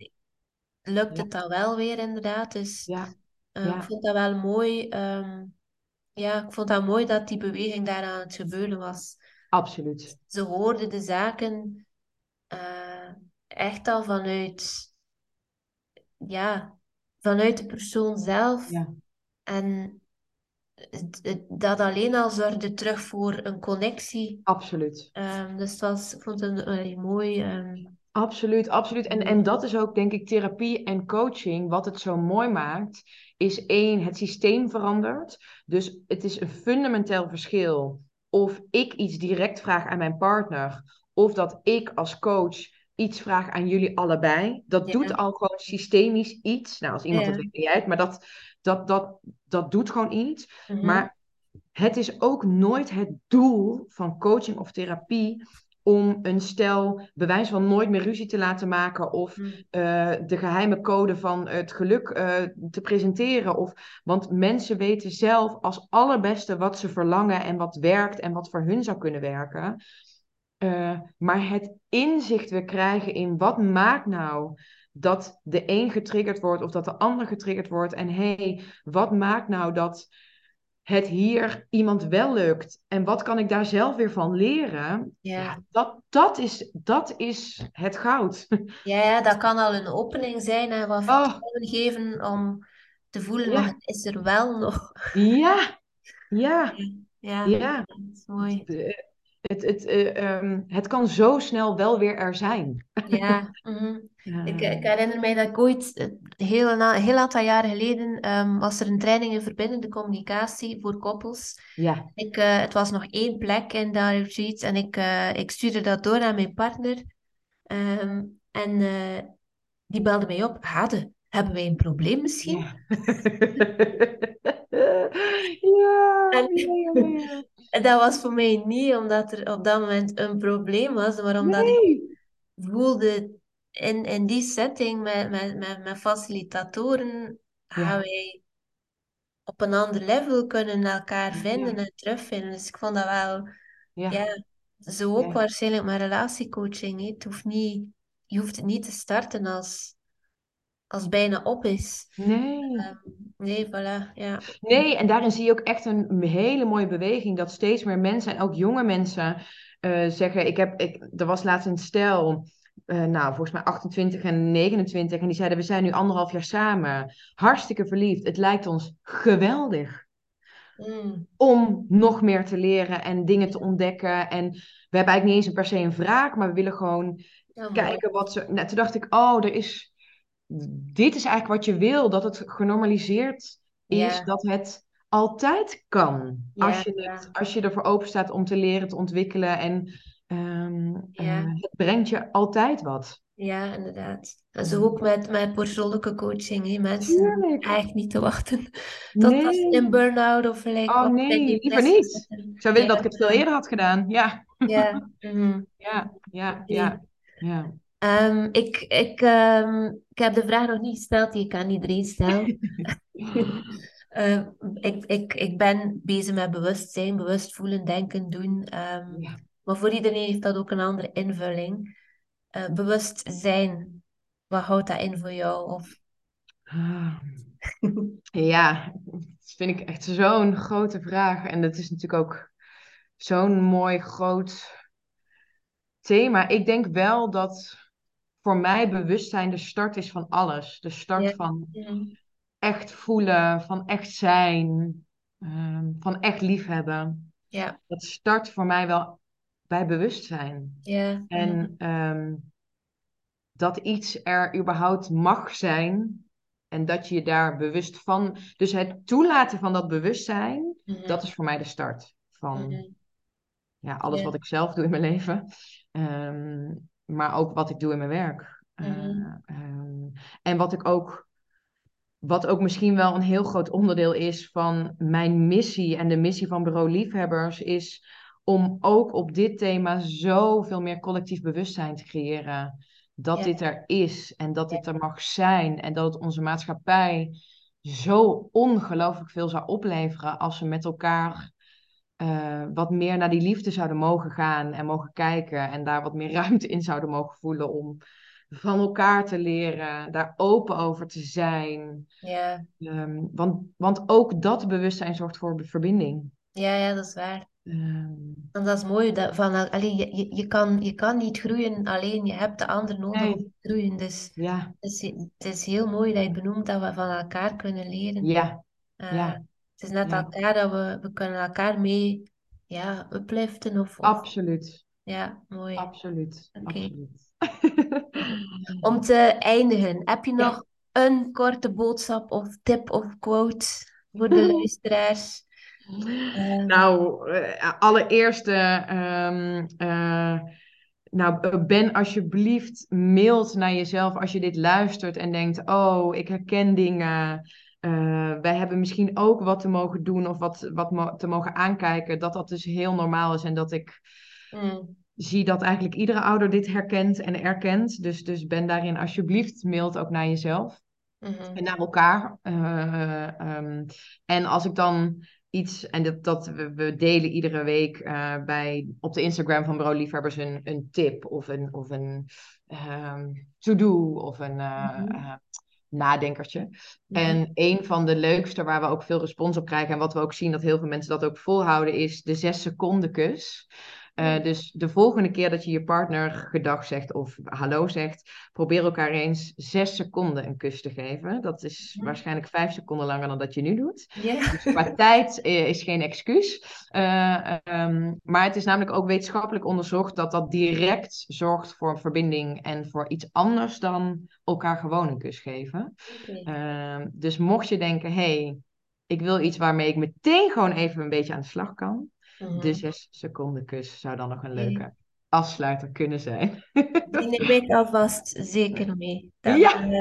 A: lukt
B: Ja.
A: het dan wel weer inderdaad. Dus
B: ja,
A: eh,
B: Ja.
A: ik vond dat wel mooi. ehm, ja, ik vond dat mooi dat die beweging daar aan het gebeuren was.
B: absoluut.
A: Ze hoorden de zaken eh, echt al vanuit, ja, vanuit de persoon zelf.
B: Ja,
A: En het- het- dat alleen al zorgde terug voor een connectie.
B: absoluut.
A: Ehm, dus ik vond een, een mooi. ehm,
B: Absoluut, absoluut. En, en dat is ook, denk ik, therapie en coaching. Wat het zo mooi maakt, is één, het systeem verandert. Dus het is een fundamenteel verschil of ik iets direct vraag aan mijn partner, of dat ik als coach iets vraag aan jullie allebei. Dat
A: Ja.
B: doet al gewoon systemisch iets. Nou, als iemand
A: Ja.
B: dat weet, het, maar dat, dat, dat, dat doet gewoon iets.
A: mhm.
B: Maar het is ook nooit het doel van coaching of therapie om een stel bewijs van nooit meer ruzie te laten maken of
A: Mm.
B: eh, de geheime code van het geluk eh, te presenteren. Of, want mensen weten zelf als allerbeste wat ze verlangen en wat werkt en wat voor hun zou kunnen werken. Eh, maar het inzicht weer krijgen in wat maakt nou dat de een getriggerd wordt of dat de ander getriggerd wordt. En hé, hey, wat maakt nou dat het hier iemand wel lukt? En wat kan ik daar zelf weer van leren?
A: Ja.
B: dat, dat, is, dat is het goud.
A: Ja, ja, dat kan al een opening zijn en wat
B: Oh.
A: geven om te voelen,
B: Ja.
A: het is er wel nog.
B: Ja, ja,
A: Ja,
B: ja.
A: dat is mooi.
B: De- Het, het, ehm, het kan zo snel wel weer er zijn.
A: Ja, mhm.
B: Ja.
A: Ik, ik herinner mij dat ik ooit, eh, heel, heel aantal jaren geleden, ehm, was er een training in verbindende communicatie voor koppels.
B: ja,
A: Ik, eh, het was nog één plek in dat retreat en ik, eh, ik stuurde dat door aan mijn partner. Ehm, en eh, die belde mij op. Hade, hebben wij een probleem misschien?
B: ja. Ja,
A: En-
B: ja, ja, ja.
A: En dat was voor mij niet omdat er op dat moment een probleem was, maar omdat ik voelde in, in die setting met, met, met, met facilitatoren gaan wij op een ander level kunnen elkaar vinden
B: Ja.
A: en terugvinden. Dus ik vond dat wel,
B: Ja.
A: ja, zo ook waarschijnlijk met relatiecoaching. Het hoeft niet, je hoeft het niet te starten als, als bijna op is.
B: Nee.
A: Ehm, nee, voilà, ja.
B: Nee, en daarin zie je ook echt een hele mooie beweging dat steeds meer mensen en ook jonge mensen eh, zeggen: ik heb, ik, er was laatst een stel, eh, nou volgens mij 28 en 29, en die zeiden: we zijn nu anderhalf jaar samen, hartstikke verliefd, het lijkt ons geweldig
A: Mm,
B: om nog meer te leren en dingen te ontdekken. En we hebben eigenlijk niet eens per se een wraak, maar we willen gewoon
A: ja,
B: kijken wat ze. Nou, toen dacht ik: oh, er is. Dit is eigenlijk wat je wil, dat het genormaliseerd is,
A: Ja.
B: dat het altijd kan.
A: Ja,
B: Als je, het, als je ervoor open staat om te leren, te ontwikkelen en ehm,
A: Ja.
B: eh, het brengt je altijd wat.
A: Ja, inderdaad. En zo ook met, met persoonlijke coaching. Hè. Mensen
B: Tuurlijk.
A: eigenlijk niet te wachten tot als
B: Nee.
A: in burn-out of like,
B: Oh nee, liever niet. zou willen dat ik het veel eerder had gedaan. Ja,
A: Ja, mhm.
B: ja, ja. ja.
A: Ehm, ik, ik, ehm, ik heb de vraag nog niet gesteld die ik aan iedereen stel. Ik, ik, ik ben bezig met bewustzijn, bewust voelen, denken, doen. Ehm,
B: Ja.
A: maar voor iedereen heeft dat ook een andere invulling. Eh, bewust zijn, wat houdt dat in voor jou? Of...
B: Ah. Ja, dat vind ik echt zo'n grote vraag. En dat is natuurlijk ook zo'n mooi groot thema. Ik denk wel dat voor mij bewustzijn de start is van alles. De start
A: Ja.
B: van echt voelen, van echt zijn, ehm, van echt liefhebben.
A: Ja,
B: Dat start voor mij wel bij bewustzijn.
A: ja.
B: En ehm, dat iets er überhaupt mag zijn en dat je je daar bewust van. Dus het toelaten van dat bewustzijn,
A: Mhm.
B: dat is voor mij de start van
A: Mhm.
B: ja, alles wat ik zelf doe in mijn leven, Ehm, maar ook wat ik doe in mijn werk. Eh,
A: Mhm.
B: ehm, en wat ik ook, wat ook misschien wel een heel groot onderdeel is van mijn missie en de missie van Bureau Liefhebbers, is om ook op dit thema zoveel meer collectief bewustzijn te creëren. Dat
A: Ja.
B: dit er is en dat dit er mag zijn en dat het onze maatschappij zo ongelooflijk veel zou opleveren als we met elkaar eh, wat meer naar die liefde zouden mogen gaan en mogen kijken en daar wat meer ruimte in zouden mogen voelen om van elkaar te leren, daar open over te zijn.
A: Ja.
B: Ehm, want, want ook dat bewustzijn zorgt voor verbinding.
A: Ja, ja, dat is waar.
B: Ehm,
A: En dat is mooi, dat, van, allee, je, je, kan, je kan niet groeien alleen, je hebt de ander nodig
B: Nee.
A: om te groeien. Dus
B: ja,
A: het is, het is heel mooi dat je benoemt dat we van elkaar kunnen leren.
B: ja,
A: Eh,
B: ja.
A: Het is net
B: Ja.
A: elkaar dat we, we kunnen elkaar mee ja, upliften of, of
B: absoluut,
A: ja, mooi.
B: absoluut, absoluut.
A: Om te eindigen, heb je nog een korte boodschap of tip of quote voor de luisteraars? Ehm,
B: Nou, eh, allereerst, eh, ehm, eh, nou, eh, ben alsjeblieft mild naar jezelf als je dit luistert en denkt, oh, ik herken dingen. Eh, wij hebben misschien ook wat te mogen doen of wat, wat mo- te mogen aankijken. Dat dat dus heel normaal is en dat ik
A: mm,
B: zie dat eigenlijk iedere ouder dit herkent en erkent. Dus, dus ben daarin alsjeblieft mild ook naar jezelf
A: mhm,
B: en naar elkaar. Eh, ehm, en als ik dan iets, en dat, dat we, we delen iedere week uh, bij, op de Instagram van Bureau Liefhebbers een, een tip of een, of een um, to-do of een uh, mm -hmm. Nadenkertje. En een van de leukste waar we ook veel respons op krijgen en wat we ook zien dat heel veel mensen dat ook volhouden is de zes seconden kus. Uh, dus de volgende keer dat je je partner gedag zegt of hallo zegt, probeer elkaar eens zes seconden een kus te geven. Dat is ja. waarschijnlijk vijf seconden langer dan dat je nu doet. Dus qua tijd is geen excuus. Uh, um, maar het is namelijk ook wetenschappelijk onderzocht dat dat direct zorgt voor een verbinding en voor iets anders dan elkaar gewoon een kus geven. Okay. Uh, dus mocht je denken, hey, ik wil iets waarmee ik meteen gewoon even een beetje aan de slag kan. De zes seconden kus zou dan nog een leuke afsluiter kunnen zijn.
A: Die neem ik alvast zeker mee.
B: Dan, ja, uh...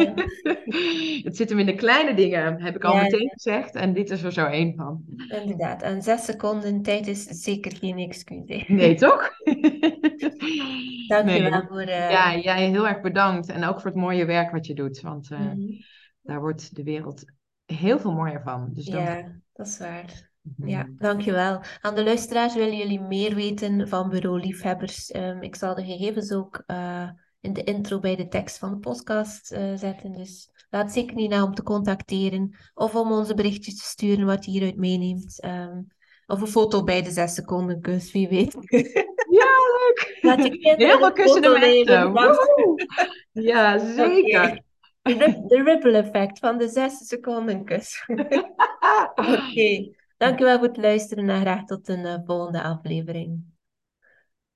B: het zit hem in de kleine dingen, heb ik al ja, meteen ja. gezegd. En dit is er zo één van.
A: Inderdaad, en zes seconden tijd is zeker geen excuus.
B: Nee, toch?
A: Dank nee. je wel voor... Uh...
B: Ja, jij heel erg bedankt. En ook voor het mooie werk wat je doet. Want uh, mm -hmm. daar wordt de wereld heel veel mooier van. Dus
A: dank... Ja, dat is waar. Ja, mhm. dankjewel. Aan de luisteraars willen jullie meer weten van Bureau Liefhebbers. Um, ik zal de gegevens ook uh, in de intro bij de tekst van de podcast uh, zetten. Dus laat zeker niet na om te contacteren of om onze berichtjes te sturen wat je hieruit meeneemt. Um, of een foto bij de zes seconden kus, wie weet.
B: Ja, leuk! Laat je Heel veel kussen de. Ja, zeker. Okay.
A: De ripple effect van de zes seconden kus. Oké. Okay. Dankjewel voor het luisteren en graag tot een uh, volgende aflevering.